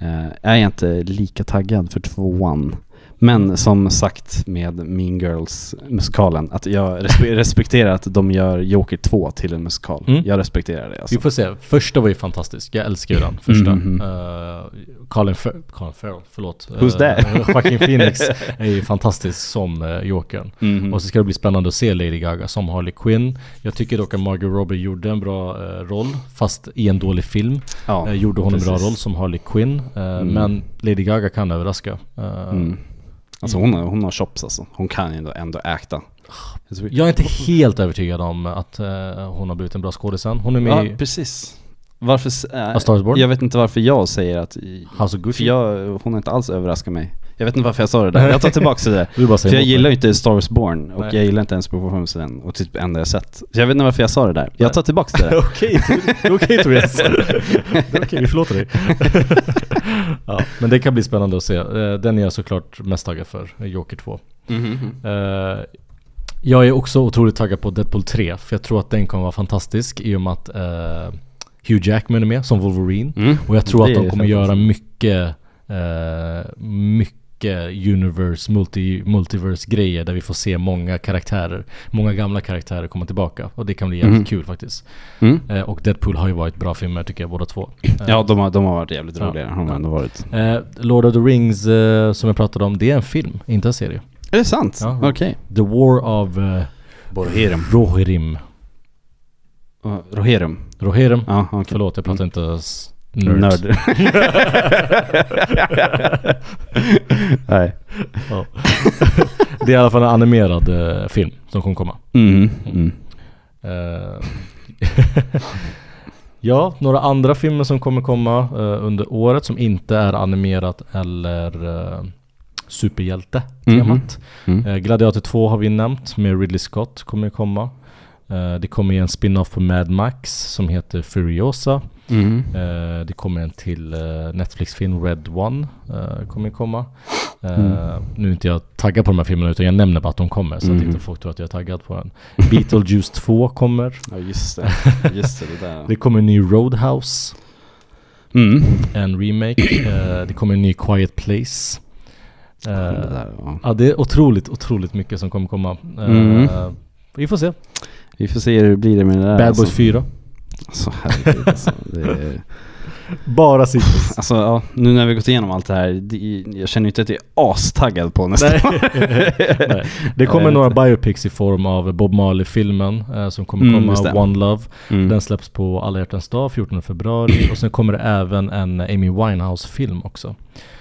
Mm. eh, är jag inte lika taggad för tvåan. Men som sagt med Mean Girls musikalen, att jag respe- respekterar att de gör Joker 2 till en musikal. Mm. Jag respekterar det alltså. Vi får se. Första var ju fantastisk. Jag älskar ju den första. Mhm. Uh, Colin, Fer- Colin Farrell, förlåt. Who's that? Uh, Joaquin Phoenix är ju fantastisk som uh, Jokern. Mhm. Och så ska det bli spännande att se Lady Gaga som Harley Quinn. Jag tycker dock att Margot Robbie gjorde en bra eh, roll, fast i en dålig film. ja, gjorde hon en bra precis. roll som Harley Quinn. Mm. Men Lady Gaga kan överraska. Eh, Mm. Alltså hon har, hon har chops alltså. Hon kan ju ändå, ändå äkta. Jag är inte helt övertygad om att eh, hon har blivit en bra skådis än. Hon är med Ja, i precis. Varför... s- äh, A Star is Born, jag vet inte varför jag säger att... House of För Gucci. jag, hon har inte alls överraskat mig. Jag vet inte varför jag sa det där. Jag tar tillbaka det där. Du bara För jag gillar ju inte Star Wars Born och Nej. jag gillar inte ens performancen och typ enda jag sett. Så jag vet inte varför jag sa det där. Jag tar tillbaka det där. Okej, är okej Tobias. Det är Okej, vi förlåter dig. ja, men det kan bli spännande att se. Eh, Den är jag såklart mest taggad för, Joker 2. Mhm. Eh, Jag är också otroligt taggad på Deadpool 3, för jag tror att den kommer vara fantastisk i och med att eh, Hugh Jackman är med som Wolverine. Mm. Och jag tror Det att de kommer göra mycket, mycket universe, multi, multiverse grejer där vi får se många karaktärer, många gamla karaktärer komma tillbaka. Och det kan bli jävligt Mhm. kul faktiskt. Mm. Eh, och Deadpool har ju varit bra filmer tycker jag båda två. Ja, de har, de har varit jävligt Ja. roliga. Har de Ja. ändå varit. eh, Lord of the Rings eh, som jag pratade om, det är en film, inte en serie. Är det sant? Ja. Okej. The War of eh, Borherum. Rohirrim. Uh, Rohirrim. Rohirrim? Ja, okej. Förlåt, jag pratar inte s- nerd. Nörd. Nej. Ja. det är i alla fall en animerad eh, film som kommer komma. Mm. Mm. Eh, ja, några andra filmer som kommer komma eh, under året som inte är animerat eller uh, superhjälte-temat. Mm. Eh, Gladiator 2 har vi nämnt med Ridley Scott kommer komma. Eh, det kommer en spin-off på Mad Max som heter Furiosa. Mm. Eh, det kommer en till eh, Netflix-film, Red One, eh, kommer komma. Eh, Mm. Nu är inte jag taggad på de här filmerna utan jag nämner bara att de kommer så att Mhm. inte folk tror att jag är taggad på den. Beetlejuice 2 kommer. Ja, just det. Just det, det där. Det kommer en ny Roadhouse, Mm. en remake. Det kommer en ny Quiet Place. Det där, ja. ja, det är otroligt, otroligt mycket som kommer komma. Mm. Vi får se. Vi får se hur det blir med det där. Bad alltså. Boys 4. Alltså herregud alltså. Är... Bara sequels. Alltså ja, nu när vi gått igenom allt det här, det, jag känner ju inte att jag är astaggad på nästa Nej. Nej. Det kommer några inte. biopics i form av Bob Marley-filmen eh, som kommer Mm, komma. One Love. Mm. Den släpps på alla hjärtans dag 14 februari och sen kommer det även en Amy Winehouse-film också.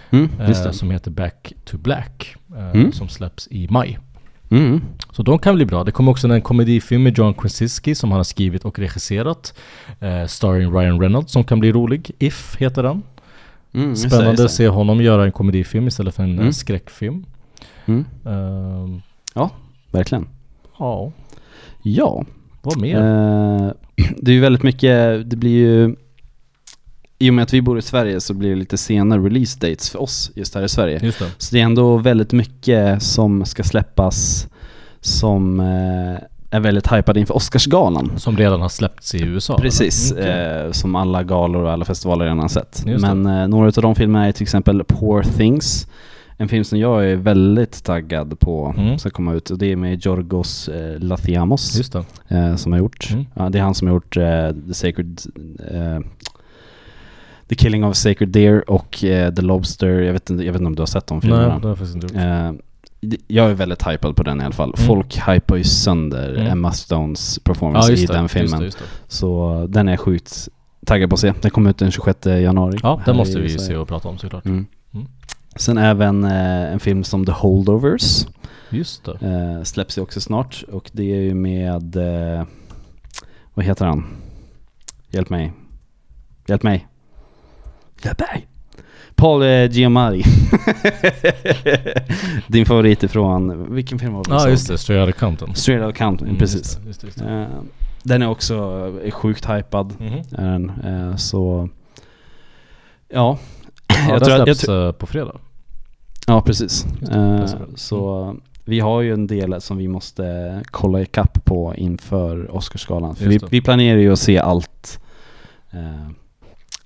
Mm, Eh, som heter Back to Black. Eh, Mm. Som släpps i maj. Mm. Så de kan bli bra. Det kommer också en komedifilm med John Krasinski som han har skrivit och regisserat. Eh, starring Ryan Reynolds som kan bli rolig. If heter den. Mm, Spännande att se honom göra en komedifilm istället för en Mm. skräckfilm. Mm, Ehm, verkligen. ja, Ja. vad mer? Eh, det är ju väldigt mycket, det blir ju i och med att vi bor i Sverige så blir det lite senare release dates för oss just här i Sverige. Det. Så det är ändå väldigt mycket som ska släppas som eh, är väldigt hypade inför Oscarsgalan. Som redan har släppts i USA? Precis? Mm, okej. eh, som alla galor och alla festivaler redan har sett. Just det. Men eh, några av de filmerna är till exempel Poor Things. En film som jag är väldigt taggad på Mm. ska komma ut. Och det är med Jorgos eh, Lathiamos Just det. eh, som har gjort. Mm. Ja, det är han som har gjort eh, The Sacred eh, The Killing of Sacred Deer och eh, The Lobster. Jag vet, inte, jag vet inte om du har sett de Nej, filmerna? det har jag faktiskt inte gjort. Eh, jag är väldigt hypad på den i alla fall. Mm. Folk hypar ju sönder Mm. Emma Stones performance i den filmen. Just det, just det. Så den är sjukt taggad på att se. Den kommer ut den 26 januari. Ja, den måste vi Sverige. se och prata om såklart. Mm. Mm. Sen även eh, en film som The Holdovers Just det. eh, släpps ju också snart och det är ju med eh, vad heter han? Hjälp mig. Hjälp mig. Mig. Paul eh, Giamatti. Din favorit ifrån, vilken film var det? Ja såg? just det, Straight Outta Compton. Straight Outta Compton, Mm, precis. Just det, just det, just det. Eh, den är också eh, sjukt hypad. Är den. Eh, så... Ja. Ja, jag den tror att, jag, släpps eh, på fredag. ja, precis. Precis. så vi har ju en del som vi måste kolla ikapp på inför Oscarsgalan. För vi, vi planerar ju att se allt.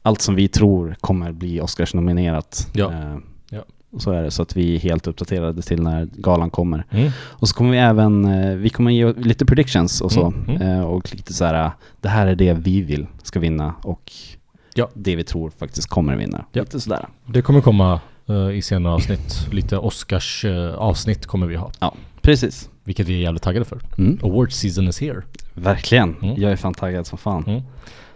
Eh, allt som vi tror kommer bli Oscars-nominerat. Ja. Eh, Ja. Så är det, så att vi är helt uppdaterade till när galan kommer. Mm. Och så kommer vi även, eh, vi kommer ge lite predictions och så. Mm, mm. Eh, och lite så här, det här är det vi vill ska vinna och Ja. det vi tror faktiskt kommer vinna. Ja. Lite sådär. Det kommer komma eh, i senare avsnitt. Lite Oscars eh, avsnitt kommer vi ha. Precis. Vilket vi är jävligt taggade för. Mm. Awards season is here. Verkligen. Mm. Jag är fan taggad som fan.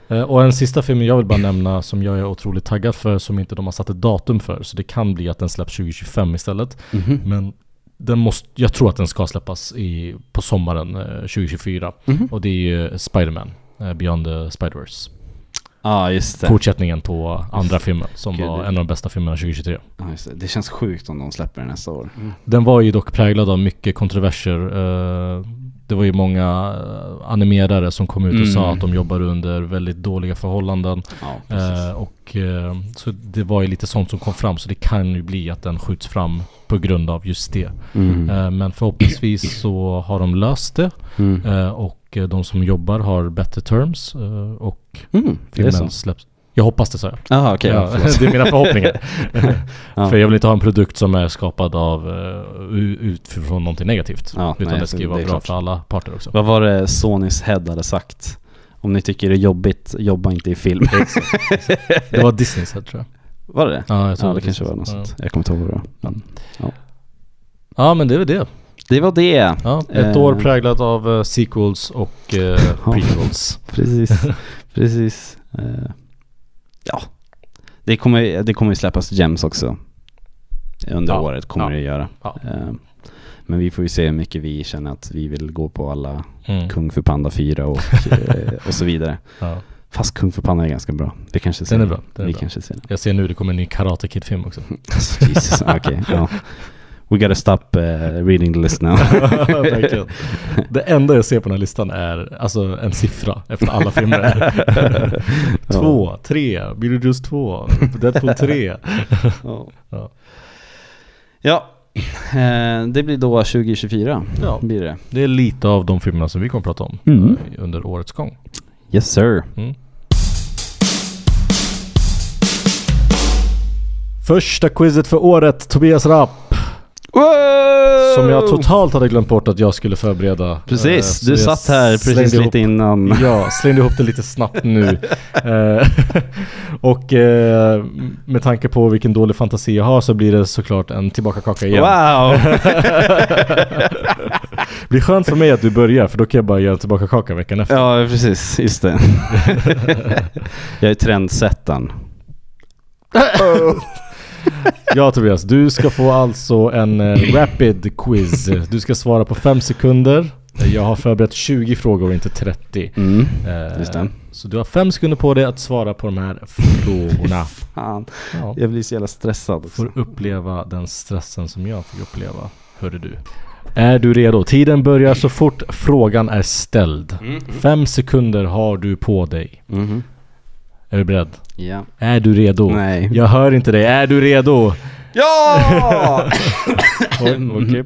Mm. Eh, Och en sista film jag vill bara nämna som jag är otroligt taggad för som inte de har satt ett datum för. Så det kan bli att den släpps 2025 istället. Mhm. Men den måste, jag tror att den ska släppas i, på sommaren eh, 2024. Mhm. Och det är ju Spider-Man, eh, Beyond the Spider-Verse. Ja, just det. Fortsättningen på andra filmen som Gud, var en av de bästa filmerna 2023. Ja, just det. det känns sjukt om de släpper den nästa år. Den var ju dock präglad av mycket kontroverser. Det var ju många eh, animerare som kom ut och Mm. sa att de jobbar under väldigt dåliga förhållanden. Ja. Eh, och eh, så det var ju lite sånt som kom fram så det kan ju bli att den skjuts fram på grund av just det. Mm. Eh, men förhoppningsvis så har de löst det Mm. eh, och de som jobbar har better terms eh, och Mm. Filmen släpps. Jag hoppas det sa jag. Jaha, okej. ja, ja, det är mina förhoppningar. Ja. För jag vill inte ha en produkt som är skapad av uh, utifrån någonting negativt. Ja, utan nej, det ska ju vara bra klart. för alla parter också. Vad var det Sonys head hade sagt? Om ni tycker det är jobbigt, jobba inte i film. Det var Disneys head tror jag. Var det? Ja, jag tror Ja, det det kanske var något Ja. sånt. Jag kommer inte ihåg vad det var. Men, Ja men det är väl det. Det var det. Ja, ett Eh. år präglat av eh, sequels och Ja. prequels. Precis. Precis. Eh, ja. Det kommer, det kommer ju släppas gems också. Under Ja, året kommer ja, det göra. ja. Eh, men vi får ju se hur mycket vi känner att vi vill gå på alla Mm. Kung för Panda 4 och, eh, och så vidare. Ja. Fast Kung för Panda är ganska bra. Vi kanske ser Den är bra, den är vi bra. kanske ser den. Jag ser nu det kommer en ny Karate Kid-film också. Jesus, okej. ja. We gotta stop eh, reading the list now. Det enda jag ser på den här listan är alltså en siffra efter alla filmer. två, tre, Beetlejuice 2, Deadpool 3. Ja. Ja. Ja, eh, det blir då 2024. Ja. Blir det. Det är lite av de filmerna som vi kommer prata om Mm. eh, under årets gång. Yes sir. Mm. Första quizet för året, Tobias Rapp. Som jag totalt hade glömt bort att jag skulle förbereda. Precis, Eh, så du jag satt här precis slängde lite ihop, innan. Ja, slängde ihop det lite snabbt nu. Eh, och eh, med tanke på vilken dålig fantasi jag har så blir det såklart en tillbakakaka igen. Wow! Det blir skönt för mig att du börjar för då kan jag bara göra en tillbakakaka veckan efter. ja, precis. Just det. jag är trendsättaren. Ja Tobias, du ska få alltså en eh, rapid quiz. Du ska svara på 5 sekunder. Jag har förberett 20 frågor och inte 30. Mm. Eh, Just det. Så du har 5 sekunder på dig att svara på de här frågorna. Fan, Ja. jag blir så jävla stressad. också. Får uppleva den stressen som jag fick uppleva. Hörde du. Är du redo? Tiden börjar så fort frågan är ställd. Fem sekunder har du på dig. Mhm. Är du beredd? Ja. Är du redo? Nej. Jag hör inte dig. Är du redo? Ja! Oj, okej.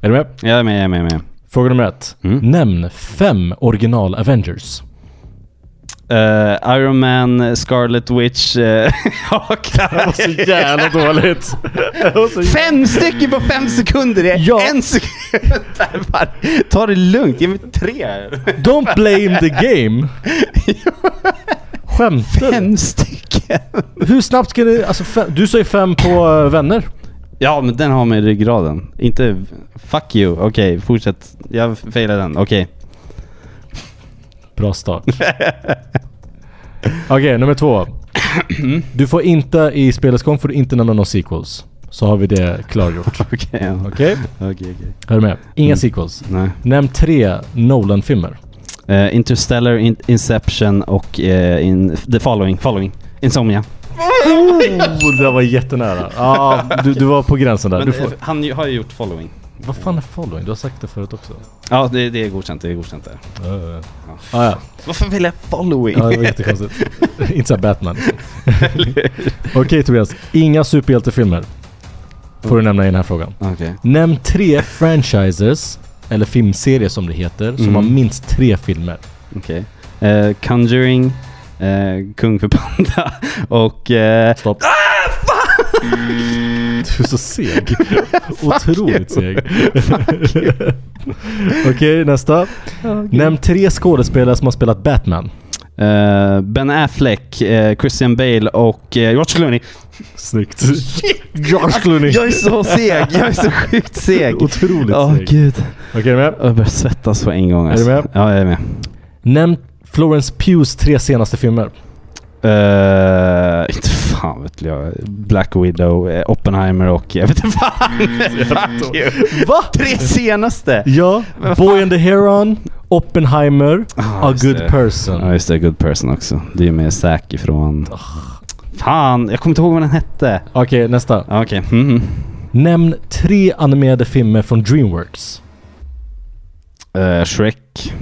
Är du med? jag är med, jag är med, jag är med. Fråga nummer ett. Mm. Nämn fem original Avengers. Eh, Iron Man, Scarlet Witch, uh, Det var så jävla dåligt. Det var så Fem stycken på fem sekunder! Det är Ja. En sekund! Ta det lugnt, ge mig tre! Don't blame the game. Skämtar du? Fem stycken! Hur snabbt ska du... Alltså fem, du sa ju fem på eh, vänner. Ja, men den har med i ryggraden. Inte... Fuck you. Okej, fortsätt. Jag failade den. Okej. Bra start. Okej, nummer två. Du får inte i spelets gång får du inte nämna några sequels. Så har vi det klargjort. Okej, ja. Okej? Okej, okej. Är du med? Inga Mm. sequels. Nej. Nämn tre Nolan-filmer. Eh, Interstellar, in, Inception och eh, in, The Following. Following. Insomnia. Oh, det var jättenära. Ja, du, du var på gränsen där. Men, Du får, eh, han har ju gjort Following. vad fan är following? Du har sagt det förut också. Ja, det, det är godkänt. Det är godkänt där. Uh, ah, ja. Varför vill jag Following? ja, det var jättekonstigt. Inte såhär Batman. Okej Tobias, inga superhjältefilmer. Får du nämna i den här frågan. Okej. Nämn tre franchises, eller filmserier som det heter, som Mm. har minst tre filmer. Okej. Eh, Conjuring, eh, Kung för Panda och... Eh, Stopp. Du är så seg. Otroligt seg. Okej, nästa. Nämn tre skådespelare som har spelat Batman. Eh, ben Affleck, eh, Christian Bale och eh, George Clooney. Snyggt. George Clooney. Jag är så seg! Jag är så sjukt seg! Otroligt Åh seg. gud. Okej, är du med? Jag börjar svettas på en gång Är alltså. du med? Ja, jag är med. Nämn Florence Pughs tre senaste filmer. Uh, inte fan vet jag. Black Widow, eh, Oppenheimer och jag vet inte fan. Fuck you. Va? Tre senaste! Ja, Boy and the Heron, Oppenheimer, Ah, A Good det. Person. Ja just det, Good Person också. Det är ju med Zack ifrån... Fan, jag kommer inte ihåg vad den hette. Okej, nästa. Ja, Okej. Mhm. Nämn tre animerade filmer från Dreamworks. Eh, Shrek.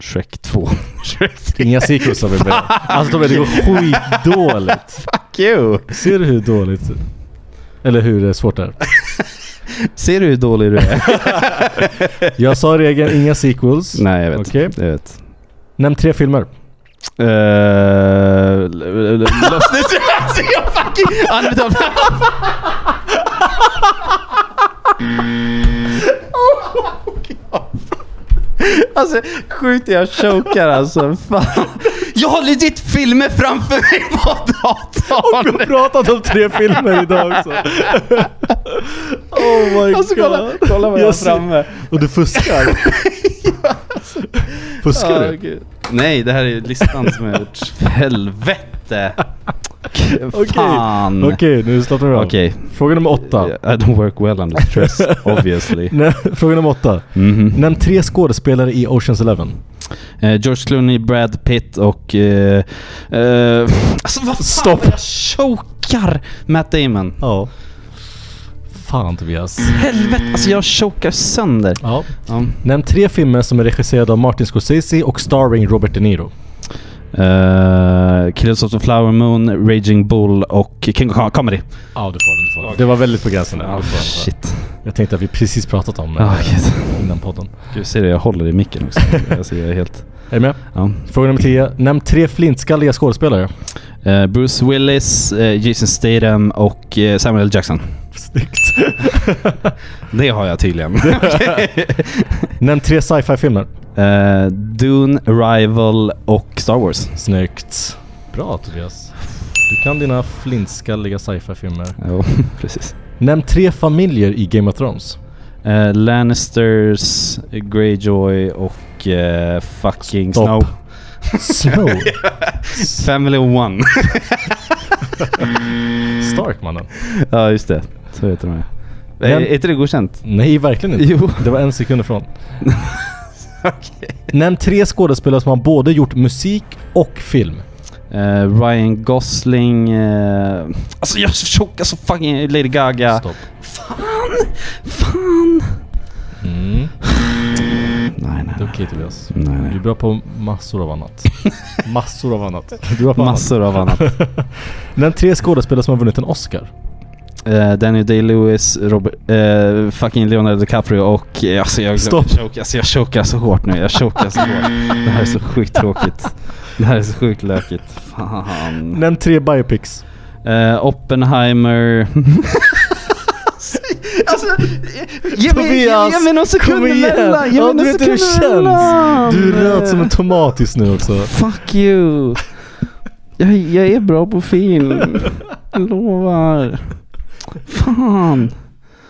Shrek 2. Shrek 3. Inga sequels vi med. Alltså Tobbe, det går skitdåligt. Fuck you! Ser du hur dåligt? Eller hur det svårt det är? Ser du hur dålig du är? Jag sa regeln, inga sequels. Nej, jag vet. Okej. Jag vet. Nämn tre filmer. Uh, Lost jag fucking... Unbetald. Alltså sjukt jag chokar alltså. Fan. Jag har legit filmer framför mig på datorn. Vi har pratat om tre filmer idag också. oh my Alltså god. kolla, kolla vad jag har framme. Och du fuskar. Fuskar du? gud. Nej, det här är listan som jag har gjort. Helvete. Fan. Okej, nu slappnar vi av. Okej. Fråga nummer åtta. I don't work well under stress, obviously. Nej, fråga nummer åtta. Mhm. Nämn tre skådespelare i Oceans Eleven. Eh, George Clooney, Brad Pitt och... Eh, eh, alltså vad fan, Stopp. jag chokar! Matt Damon. Ja. Fan Tobias. Helvete, alltså jag chokar sönder. Ja. Ja. Nämn tre filmer som är regisserade av Martin Scorsese och starring Robert De Niro. Uh, Killers of the Flower Moon, Raging Bull och King of Comedy. Ja, du får den. Du får den. Det var väldigt på gränsen där. Shit. Jag tänkte att vi precis pratat om eh, gud. innan podden. Gud, ser du? Jag håller i micken också. jag är helt... Är du med? Ja. Fråga nummer 10. Nämn tre flintskalliga skådespelare. Eh, Bruce Willis, eh, Jason Statham och eh, Samuel L. Jackson. Snyggt. Det har jag tydligen. Nämn tre sci-fi filmer. Eh, Dune, Arrival och Star Wars. Snyggt. Bra Tobias. Du kan dina flintskalliga sci-fi filmer. Jo, precis. Nämn tre familjer i Game of Thrones. Eh, Lannisters, Greyjoy och eh, fucking Stopp. Snow. Snow. Family One. Stark mannen. ja, just det. Så heter de. Är, är inte det godkänt? Nej, verkligen inte. Jo. Det var en sekund ifrån. Nämn tre skådespelare som har både gjort musik och film. Eh, Ryan Gosling. eh, alltså jag chokar så fucking Lady Gaga. Stopp. Fan! Fan! Mm. Nej, nej. Det är okej Tobias. Nej, Du är nej. bra på massor av annat. massor av annat. Du är bra på Massor av annat. annat. Nämn tre skådespelare som har vunnit en Oscar. Uh, Danny Day-Lewis, eh, fucking Leonardo DiCaprio och eh, alltså jag, Stopp. chokar, alltså jag chokar så hårt nu. Jag chokar så hårt. Det här är så sjukt tråkigt. Det här är så sjukt lökigt. Fan. Nämn tre biopics. Eh, Oppenheimer. alltså, ge mig, ge, Tobias, ge mig någon sekund Kom igen! emellan! Ge Ja, mig du någon vet hur det sekund känns! emellan! Du är röd som en tomat just nu också. Fuck you! Jag, jag är bra på film. Jag lovar. Fan.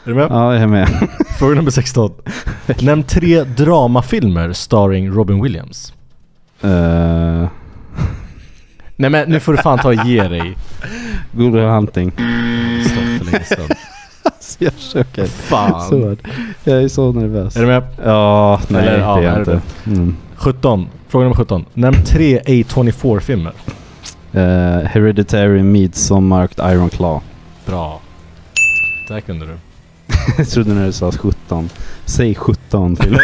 Är du med? Ja, jag är med. Fråga nummer 16. Nämn tre dramafilmer starring Robin Williams. Uh, Nej men nu får du fan ta och ge dig. Good Will Hunting. Stopp för länge sedan. Alltså jag chokar. Fan. Så. Jag är så nervös. Är du med? Ja, nej Eller, ja, är är jag inte. Mm. 17. Fråga nummer 17. Nämn tre A24-filmer. Eh, Hereditary, Midsommar och Iron Claw. Bra. Där kunde du. Jag trodde när du sa 17. Säg 17 filmer.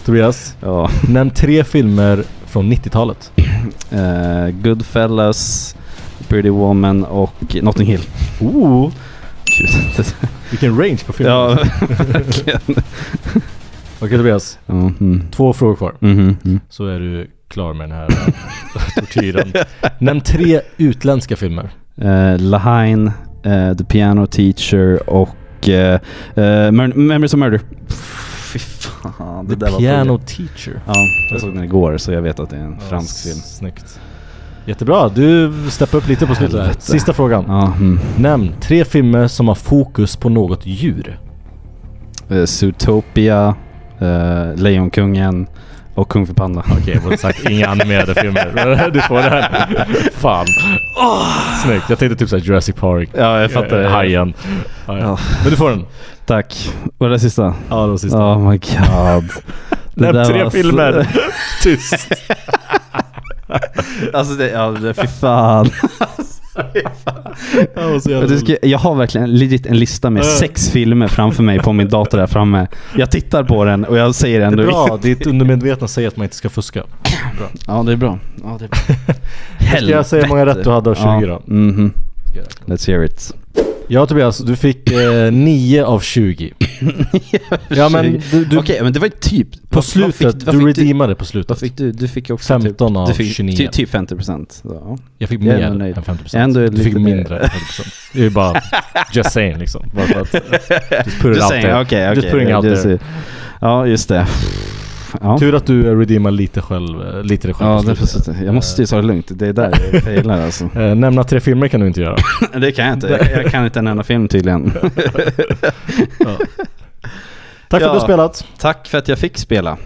Tobias, ja. nämn tre filmer från 90-talet. Eh, Goodfellas, Pretty Woman och Notting Hill. Oh, Gud. vilken range på filmer. ja. Okej Tobias, Ja, mm. två frågor kvar. Mhm, mm. Så är du klar med den här tortyren. Nämn tre utländska filmer. Eh, Lahain, eh, The Piano Teacher och eh, eh, Mur- Memories of Murder. Fy fan, det The där var Piano på- Teacher. Ja, jag såg den igår så jag vet att det är en fransk film. Snyggt. Jättebra, du steppar upp lite på slutet. Helvete. Sista frågan. Ja, mm. Nämn tre filmer som har fokus på något djur. Eh, Zootopia, eh, Lejonkungen och Kung Fu Panda. Okej, jag borde sagt inga animerade filmer. Du får det här. Fan. Snyggt. Jag tänkte typ såhär Jurassic Park. Ja, jag fattar. Eh, Hajen. Ja, ja. Men du får den. Tack. Var det sista? Ja, det var sista. Oh my god. Det Nämn tre var filmer. Tyst. Alltså det, ja det, fy fan. Roligt. ska, jag har verkligen legit en lista med sex filmer framför mig på min dator där framme. Jag tittar på den och jag säger Det är ändå... bra, ditt undermedvetna säger att man inte ska fuska. Ja det är bra. Ja, det är bra. Ska jag säga hur många rätt du hade av 20 då? Ja, mhm. Let's hear it. Ja Tobias, du fick eh, 9 av 20. Ja men du, du Okej, men det var ju typ... på vad- vad slutet, fick- vad du redeemade på Vad slutet. fick du? Du fick också 15 av typ, du fick 29. Typ, typ 50 procent. Ja. Jag fick Jag är mer nöjd. än 50%. Ändå du fick mer. mindre än 50%. Det är ju bara just saying liksom. Bara för att, just put it Just out saying, there. Just putting out Just there. Ja, just det. Ja. Tur att du redeemar lite själv, eh, lite dig själv Ja, det precis. Jag måste ju ta det lugnt. Det är där jag failar alltså. Eh, Nämna tre filmer kan du inte göra. Det kan jag inte. Jag, jag kan inte en enda film tydligen. Ja. Tack för att du Ja. spelat. Tack för att jag fick spela.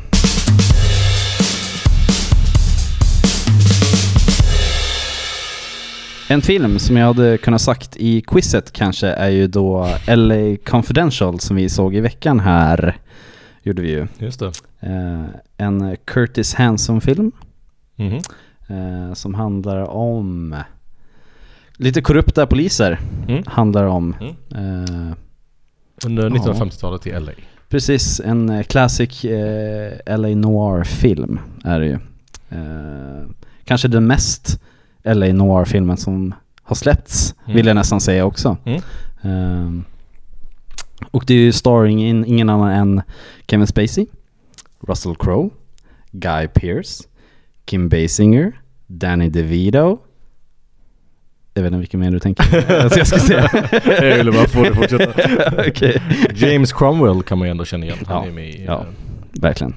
En film som jag hade kunnat sagt i quizet kanske är ju då LA Confidential som vi såg i veckan här. Gjorde vi ju. Just det. Eh, en Curtis Hanson-film Mhm. eh, som handlar om lite korrupta poliser. Mm. Handlar om. Mm. Eh, Under Ja. 1950-talet i LA. Precis, en classic eh, LA Noir-film är det ju. Eh, kanske den mest LA Noir-filmen som har släppts, Mm. vill jag nästan säga också. Mm. Eh, och det är ju starring in ingen annan än Kevin Spacey, Russell Crowe, Guy Pearce, Kim Basinger, Danny DeVito. Jag vet inte vilken mer du tänker. alltså jag ska säga. Jag ville bara få det att fortsätta. Okej. James Cromwell kan man ju ändå känna igen. Han Ja. är med i, Ja. eh, Verkligen.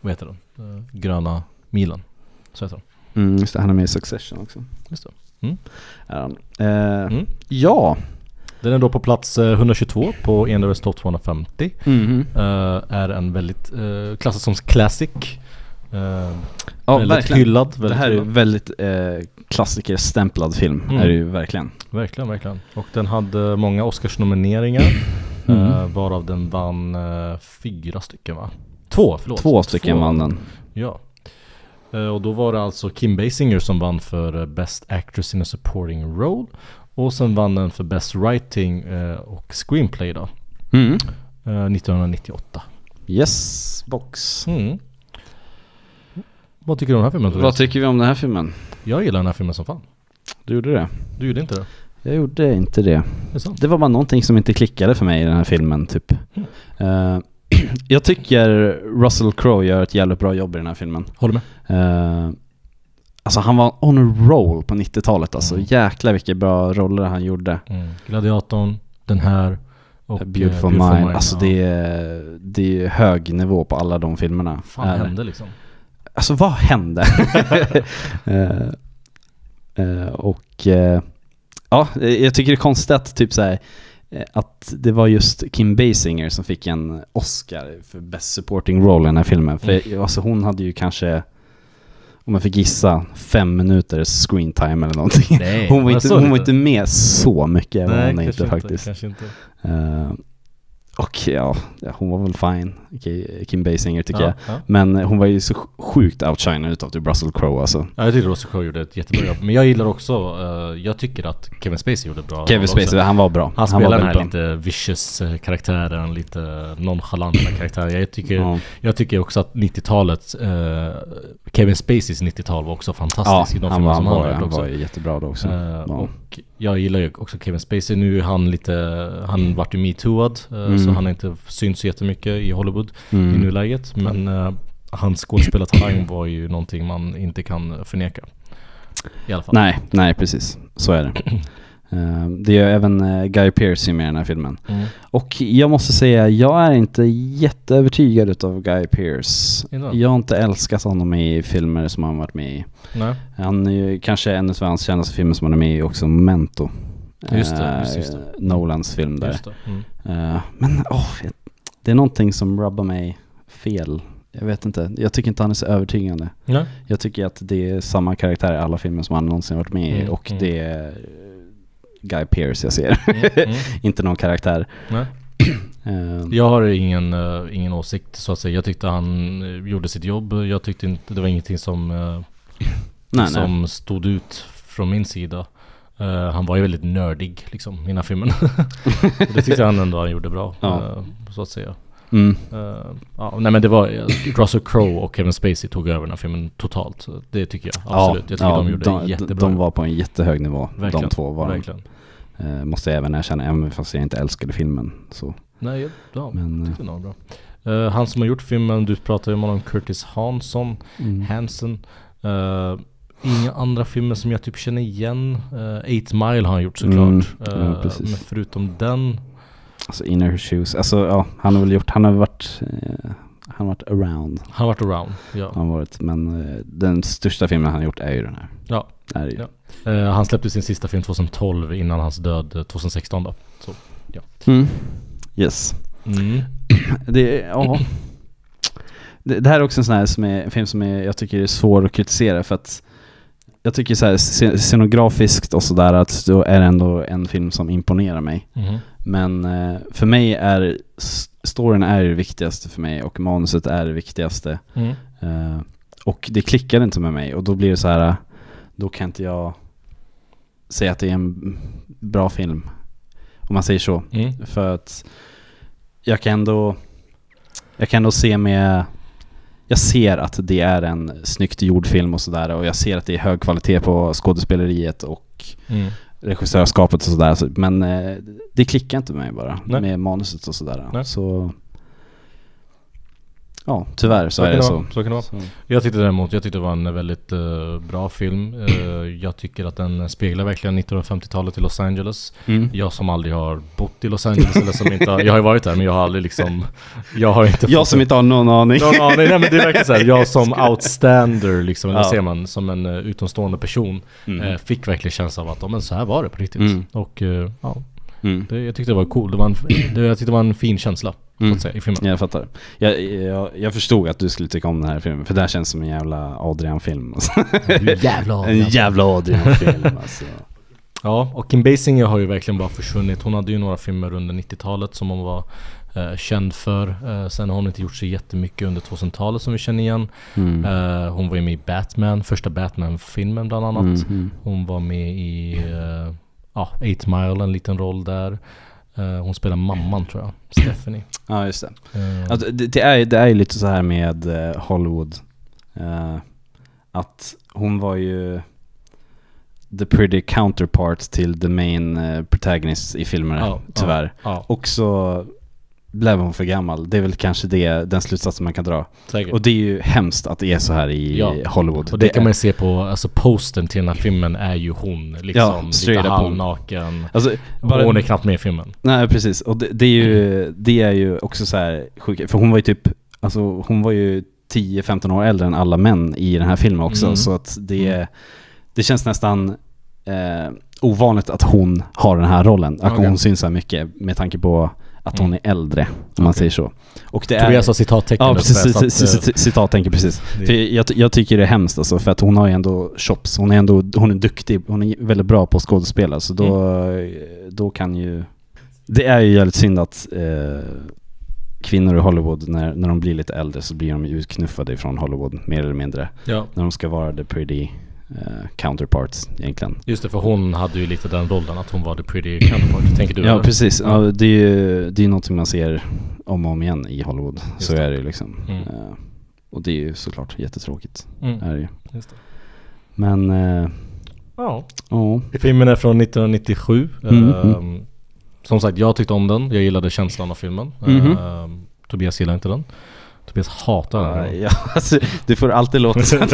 vad heter den? Eh, Gröna milen. Så heter den. Mm, just det, han är med i Succession också. Just det. Är han. Eh, Mm. Ja. Den är då på plats eh, 122 på Enlövs topp 250. Mhm. Eh, är en väldigt, uh, klassad som classic. Eh, Ja, väldigt verkligen. hyllad. Väldigt det här är hyllad. väldigt eh, klassikerstämplad film. Mm. Är det ju verkligen. Verkligen, verkligen. Och den hade många Oscarsnomineringar. Mm. eh, varav den vann eh, fyra stycken va? Två, förlåt. Två stycken vann den. Ja. Eh, och då var det alltså Kim Basinger som vann för eh, Best Actress in a Supporting Role. Och sen vann den för Best Writing eh, och Screenplay då. Mm. eh, 1998. Yes, box. Mm. Vad tycker du om den här filmen? Vad tycker vi om den här filmen? Jag gillar den här filmen som fan. Du gjorde det? Du gjorde inte det? Jag gjorde inte det. Det. Det var bara någonting som inte klickade för mig i den här filmen typ. Eh, jag tycker Russell Crowe gör ett jävligt bra jobb i den här filmen. Håller med. Uh, alltså han var on a roll på 90-talet alltså. Mm. Jäklar vilka bra roller han gjorde. Mm. Gladiatorn, den här och eh, Beautiful, Mind. Alltså ja. det är, det är hög nivå på alla de filmerna. Vad fan det. hände liksom? Alltså vad hände? Eh, eh, och ja, jag tycker det är konstigt att typ så här, att det var just Kim Basinger som fick en Oscar för Best Supporting Role i den här filmen. För alltså hon hade ju kanske, om jag fick gissa, fem minuters screen time eller någonting. Nej, Hon var, inte, hon var lite? inte med så mycket. var Nej, hon inte, inte, faktiskt. kanske inte. Eh, Och ja, hon var väl fine, Ki- Kim Basinger tycker ja, jag. Ja. Men hon var ju så sjukt outshinad utav typ Russell Crowe alltså. Ja, jag tyckte Russell Crowe gjorde ett jättebra jobb. Men jag gillar också, eh, jag tycker att Kevin Spacey gjorde ett bra Kevin. Spacey, han var bra. Han spelar den här väldigt lite vicious eh, lite nonchalanta karaktären. Jag tycker, Ja. jag tycker också att 90-talet, eh, Kevin Spaceys 90-tal var också Ja, fantastiskt i de han filmer som han, var, han jättebra då också. Eh, Ja. Och jag gillar ju också Kevin Spacey. Nu är han lite, han vart ju metooad Mm. så han har inte synts så jättemycket i Hollywood i Mm. nuläget. Men hans skådespelartalang var ju någonting man inte kan förneka. I alla fall. Nej, nej precis. Så är det. Eh, det är även eh, Guy Pearce med i den här filmen. Mm. Och jag måste säga, jag är inte jätteövertygad utav Guy Pearce. Jag har inte älskat honom i filmer som han varit med i. Nej. Han är ju kanske en av hans kändaste filmer som han är med i också, Memento. Just det, Eh, just, just det. Nolans film där. Mm. Men jag- det är någonting som rubbar mig fel. Jag vet inte, jag tycker inte han är så övertygande. Nej. Jag tycker att det är samma karaktär i alla filmer som han någonsin varit med i Mm, och mm. det är eh, Guy Pearce jag ser. Mm, mm. inte någon karaktär. Nej. Eh, Jag har ingen, eh, ingen åsikt så att säga. Jag tyckte han eh, gjorde sitt jobb. Jag tyckte inte, det var ingenting som, uh, nej, som stod ut från min sida. Eh, han var ju väldigt nördig liksom i den här filmen. Det tyckte han ändå han gjorde bra. Ja. så att säga. Mm. Eh, ja, nej men det var, eh, Russell Crowe och Kevin Spacey tog över den här filmen totalt. Det tycker jag absolut. jag tycker de gjorde de, jättebra. De var på en jättehög nivå, Verkligen, de två var. Verkligen. Eh, måste jag även erkänna, även fast jag inte älskade filmen. Så. Nej, ja, Men, tyckte den var bra. Eh, han som har gjort filmen, du pratade ju om honom, Curtis Hansson. mm. Hansen. Uh, inga andra filmer som jag typ känner igen. Uh, Eight Mile har han gjort såklart. Mm, ja, men förutom den. Alltså Inner Shoes, alltså ja, han har väl gjort, han har varit, eh, han har varit around. Han har varit around. Ja. Han har varit, men eh, den största filmen han gjort är ju den här. Ja. Är ju. Ja. Eh, han släppte sin sista film 2012 innan hans död eh, 2016 då. Så. Mm. Yes. Mm. Det, ja. Det, det här är också en sån här som är, en film som är, jag tycker är svår att kritisera för att jag tycker så här sce- scenografiskt och sådär att då är det ändå en film som imponerar mig. Mhm. Men eh, för mig är storyn är det viktigaste för mig och manuset är det viktigaste. Mm. Eh, och det klickar inte med mig och då blir det så här, då kan inte jag säga att det är en bra film. Om man säger så. Mm. För att jag kan ändå, jag kan ändå se med, jag ser att det är en snyggt gjord film och sådär och jag ser att det är hög kvalitet på skådespeleriet och Mm. regissörskapet och sådär. Så- Men eh, det klickar inte med mig bara, Nej. med manuset och sådär. Nej. Så Ja, tyvärr så, är kan det det så. så kan det vara. Så. Jag tyckte däremot, jag tyckte det var en väldigt eh, bra film. Eh, jag tycker att den speglar verkligen 1950-talet i Los Angeles. Mm. Jag som aldrig har bott i Los Angeles eller som inte har, jag har ju varit där men jag har aldrig liksom, jag har inte Jag som inte har någon aning. någon aning, nej men det verkar såhär, jag som outstander liksom, eller Ja. säger man, som en uh, utomstående person Mm. Fick verkligen känslan av att, ja men så här var det på riktigt Mm. Och ja, Mm. det, jag tyckte det var cool, det var en, det, jag tyckte det var en fin känsla Mm. att säga i filmen Jag fattar. Jag, jag, jag förstod att du skulle tycka om den här filmen, för det här känns som en jävla Adrian-film. Alltså. En jävla Adrian-film alltså. Ja, och Kim Basinger har ju verkligen bara försvunnit. Hon hade ju några filmer under 90-talet som hon var eh, känd för. Eh, sen har hon inte gjort så jättemycket under 2000-talet som vi känner igen. Mm. Eh, hon var ju med i Batman, första Batman-filmen bland annat. Mm, mm. Hon var med i uh, ja, 8 Mile, en liten roll där. Eh, hon spelar mamman tror jag, Stephanie. Ja, just det. Eh, Alltså, det, det, är, det är ju lite så här med eh, Hollywood. Eh, att hon var ju the pretty counterpart till the main uh, protagonist i filmerna, Ja, tyvärr. ja, Och så blev hon för gammal. Det är väl kanske det, den slutsatsen man kan dra. säkert. Och det är ju hemskt att det är så här i Ja. Hollywood. Och det kan är- man ju se på, alltså postern till den här filmen är ju hon liksom. straight lite halvnaken. Alltså, Bara, hon är knappt med i filmen. Nej precis, och det, det är ju det är ju också så här sjukt, för hon var ju typ, alltså hon var ju 10-15 år äldre än alla män i den här filmen också, Mm. så att det, Mm. det känns nästan eh, ovanligt att hon har den här rollen, att Okej. hon syns så här mycket med tanke på att hon är äldre, om man säger så. Och det Tobias har citattecken Ja precis, så att, cit- eh, precis. För jag, jag tycker det är hemskt alltså, för att hon har ju ändå chops, hon är ändå, hon är duktig, hon är väldigt bra på att skådespela, så då, Mm. då kan ju Det är ju jävligt synd att eh, kvinnor i Hollywood, när, när de blir lite äldre så blir de utknuffade från Hollywood, mer eller mindre. Ja, När de ska vara the pretty counterparts egentligen. just det, för hon hade ju lite den rollen att hon var the pretty counterpart, tänker du? Ja, eller? precis. Ja. Det är ju det är någonting man ser om och om igen i Hollywood. Just så det. är det ju liksom. Mm. Eh, och det är ju såklart jättetråkigt. Mm. Är det ju. Just det. Men, eh, Ja. ja. Filmen är från 1997. Mm, Ehm, Som sagt, jag tyckte om den. Jag gillade känslan av filmen. Ehm, Tobias gillar inte den. Tobias hatar den. Ja, alltså, du får alltid låta som att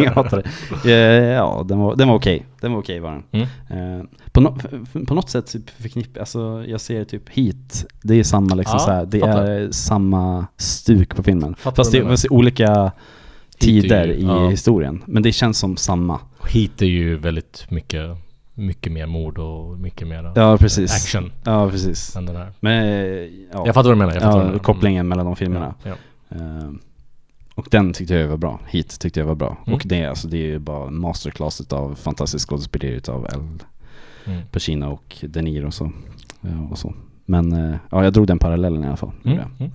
jag hatar det. Eh, Ja, den var, den var okej. Den var okej var den. Mm. Eh, på, no, på något sätt typ förknipp, alltså jag ser typ Heat, det är samma liksom Ja, så här, det fattar. är samma stuk på filmen. Fattar Fast det, det är olika tider ju- i ja. historien. Men det känns som samma. Heat är ju väldigt mycket, mycket mer mord och mycket mer Ja, precis. action Ja, precis. än den här. Men, eh, ja, Jag fattar vad du menar. Jag fattar vad du ja menar. kopplingen mellan de filmerna. Ja, ja. Eh, och den tyckte jag var bra. Heat tyckte jag var bra. Mm. Och det, alltså, det är ju bara masterclass av fantastisk skådespeleri av Al Mm. Pacino och De Niro och så. Ja, och så. Men eh, ja, jag drog den parallellen i alla fall. Mm. Mm.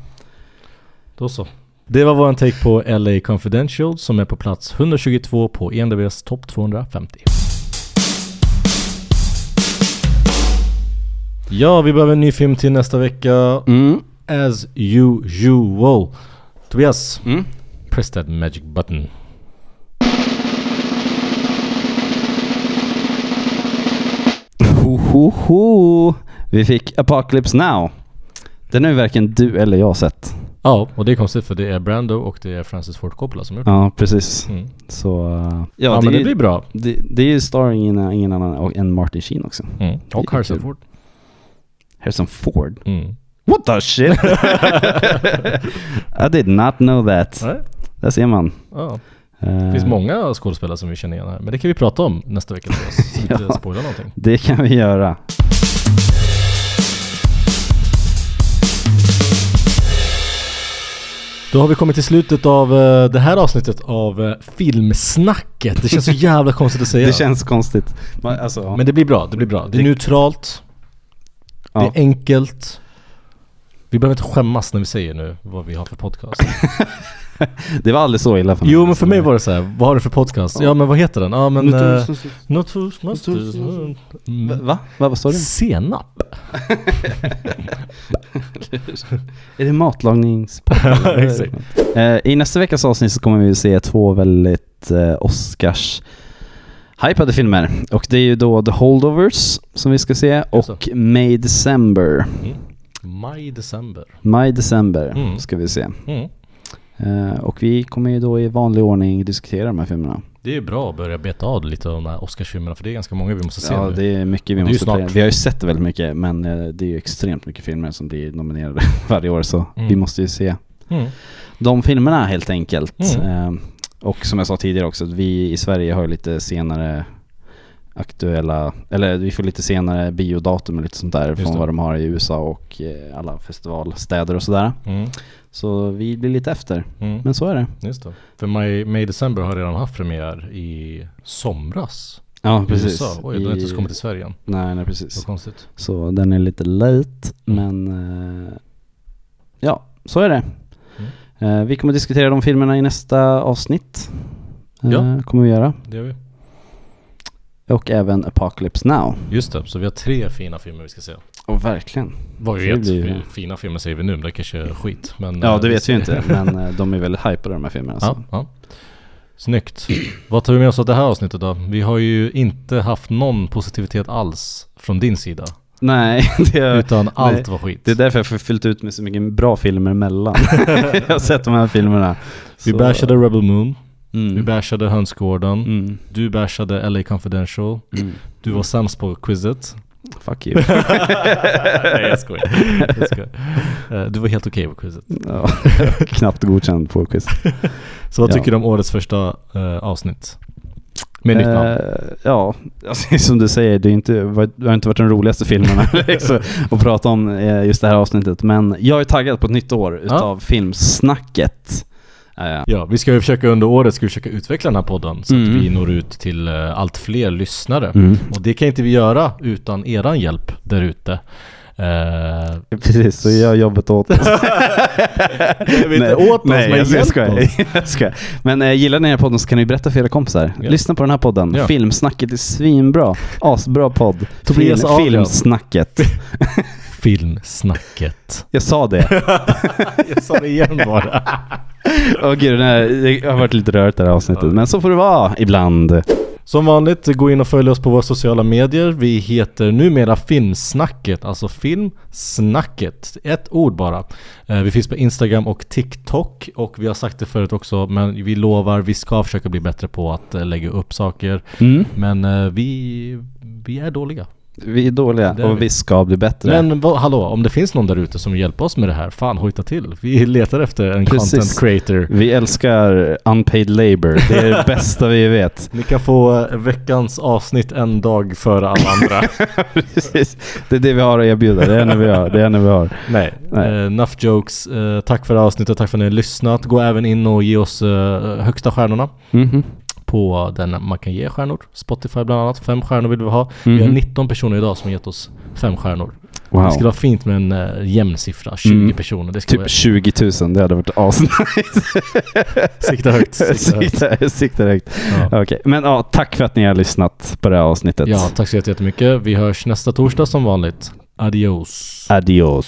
Då så. Det var våran take på LA Confidential som är på plats 122 på ENDBs topp 250. Ja, vi behöver en ny film till nästa vecka. Mm. As usual. Tobias, Mm. press that magic button. Ho, ho, ho. Vi fick Apocalypse Now. Den har ju varken du eller jag sett. Ja, och det är konstigt för det är Brando och det är Francis Ford Coppola som gjort det. Ja, precis. Mm. Så... eh, Ja, ja, men det, det är, blir bra. det, det är ju starring ingen, ingen annan och- än Martin Sheen också. Mm. Det Och Harrison. Ford. Harrison Ford. Mm. What the shit? I did not know that. Nej? Där ser man. Ja. Eh, Det finns många skådespelare som vi känner igen här. Men det kan vi prata om nästa vecka. Så vi inte spoilar någonting. Det kan vi göra. Då har vi kommit till slutet av eh, det här avsnittet av eh, Filmsnacket. Det känns så jävla konstigt att säga. Det känns konstigt. Man, alltså, ja. Men det blir bra, det blir bra. Det är Det- neutralt, det Ja. är enkelt. Vi behöver inte skämmas när vi säger nu vad vi har för podcast. det var aldrig så illa för mig. jo men för mig var det så här, vad har du för podcast? Ja men vad heter den? Ja men... Notus, Va? Va? Va? Vad sa du? Senap? Är det matlagningspodd? Ja, exakt. Eh, I nästa veckas avsnitt så kommer vi se två väldigt eh, Oscars hypade filmer. Och det är ju då The Holdovers som vi ska se och May December. Mm. Maj, december. Maj December Mm. ska vi se. Mm. Eh, och vi kommer ju då i vanlig ordning diskutera de här filmerna. Det är bra att börja beta av lite av de här Oscarsfilmerna för det är ganska många vi måste se Ja, nu. det är mycket vi måste snart. playa. Vi har ju sett väldigt mycket men eh, det är ju extremt mycket filmer som blir nominerade varje år så Mm. vi måste ju se Mm. de filmerna helt enkelt. Mm. Eh, och som jag sa tidigare också, att vi i Sverige har ju lite senare aktuella, eller vi får lite senare biodatum och lite sånt där Just från det. vad de har i USA och eh, alla festivalstäder och sådär. Mm. Så vi blir lite efter, Mm. men så är det. Just det. För May, May December har redan haft premiär i somras. Ja, precis. USA. Oj, den har inte ens kommit till Sverige än. Nej, nej precis. konstigt. Så den är lite late, Mm. men eh, ja, så är det. Mm. Eh, vi kommer diskutera de filmerna i nästa avsnitt. Ja. kommer vi göra. Det gör vi. Och även Apocalypse Now. Just det, så vi har tre fina filmer vi ska se. Och verkligen. Vad vi vet, blir- fina filmer säger vi nu men det kanske är skit. Men, Ja, eh, det vet vi ser- inte, men eh, de är väldigt hypade de här filmerna. Ja, ja. Snyggt. Vad tar vi med oss av det här avsnittet då? Vi har ju inte haft någon positivitet alls från din sida. Nej, är, Utan allt var skit. det är därför jag har fyllt ut med så mycket bra filmer emellan. jag har sett de här filmerna. vi Så- bashade Rebel Moon, Mm. vi bashade Hönsgården, Mm. du bashade LA Confidential, Mm. du var sämst på quizet. Fuck you. Nej jag skojar. jag skojar. Eh, Du var helt okej på quizet. ja, knappt godkänd på quiz. Så vad Ja. tycker du om årets första eh, avsnitt? Med nytt namn. Eh, ja, alltså, som du säger, det, är inte, det har inte varit den roligaste filmerna liksom, att prata om just det här avsnittet. Men jag är taggad på ett nytt år utav filmsnacket. Ja, vi ska ju försöka under året ska vi försöka utveckla den här podden så Mm. att vi når ut till eh, allt fler lyssnare. mm. Och det kan inte vi göra utan eran hjälp där ute. Eh, Precis, så gör jobbet åt oss. inte åt oss, nej, men jag, skojar. oss. jag skojar. Men eh, gillar ni den här podden så kan ni berätta för era kompisar. Ja. Lyssna på den här podden. Ja. Filmsnacket är svinbra. Asbra podd. Tobias Film, Adrian. filmsnacket. Filmsnacket. Jag sa det. jag sa det igen bara. Åh gud, här, det har varit lite rörigt det här avsnittet. Men så får det vara ibland. Som vanligt, gå in och följ oss på våra sociala medier. Vi heter numera Filmsnacket, alltså Filmsnacket. Ett ord bara. Eh, Vi finns på Instagram och TikTok och vi har sagt det förut också, men vi lovar, vi ska försöka bli bättre på att eh, lägga upp saker. Mm. Men eh, vi, vi är dåliga. Vi är dåliga Det är och vi. vi ska bli bättre. Men vad, hallå, om det finns någon där ute som hjälpa oss med det här, fan hojta till. Vi letar efter en Precis. content creator. Vi älskar unpaid labor. Det är det bästa vi vet. Ni kan få eh, veckans avsnitt en dag före alla andra. Precis. Det är det vi har att erbjuda. Det är det vi har. Det är det vi har. Nej, Nej. Eh, enough jokes. Eh, tack för avsnittet, tack för att ni har lyssnat. Gå även in och ge oss högsta stjärnorna Mhm. På den man kan ge stjärnor. Spotify bland annat. Fem stjärnor vill vi ha. Vi har Mhm. 19 personer idag som har gett oss fem stjärnor. Det Wow. skulle vara fint med en uh, jämn siffra. 20 Mm. personer. Det ska vara Typ 20 000. Det hade varit asnice. sikta högt. Sikta högt. Sikta, sikta högt. Ja. Okej, men ja, tack för att ni har lyssnat på det här avsnittet. ja, tack så jättemycket. Vi hörs nästa torsdag som vanligt. Adios. Adios.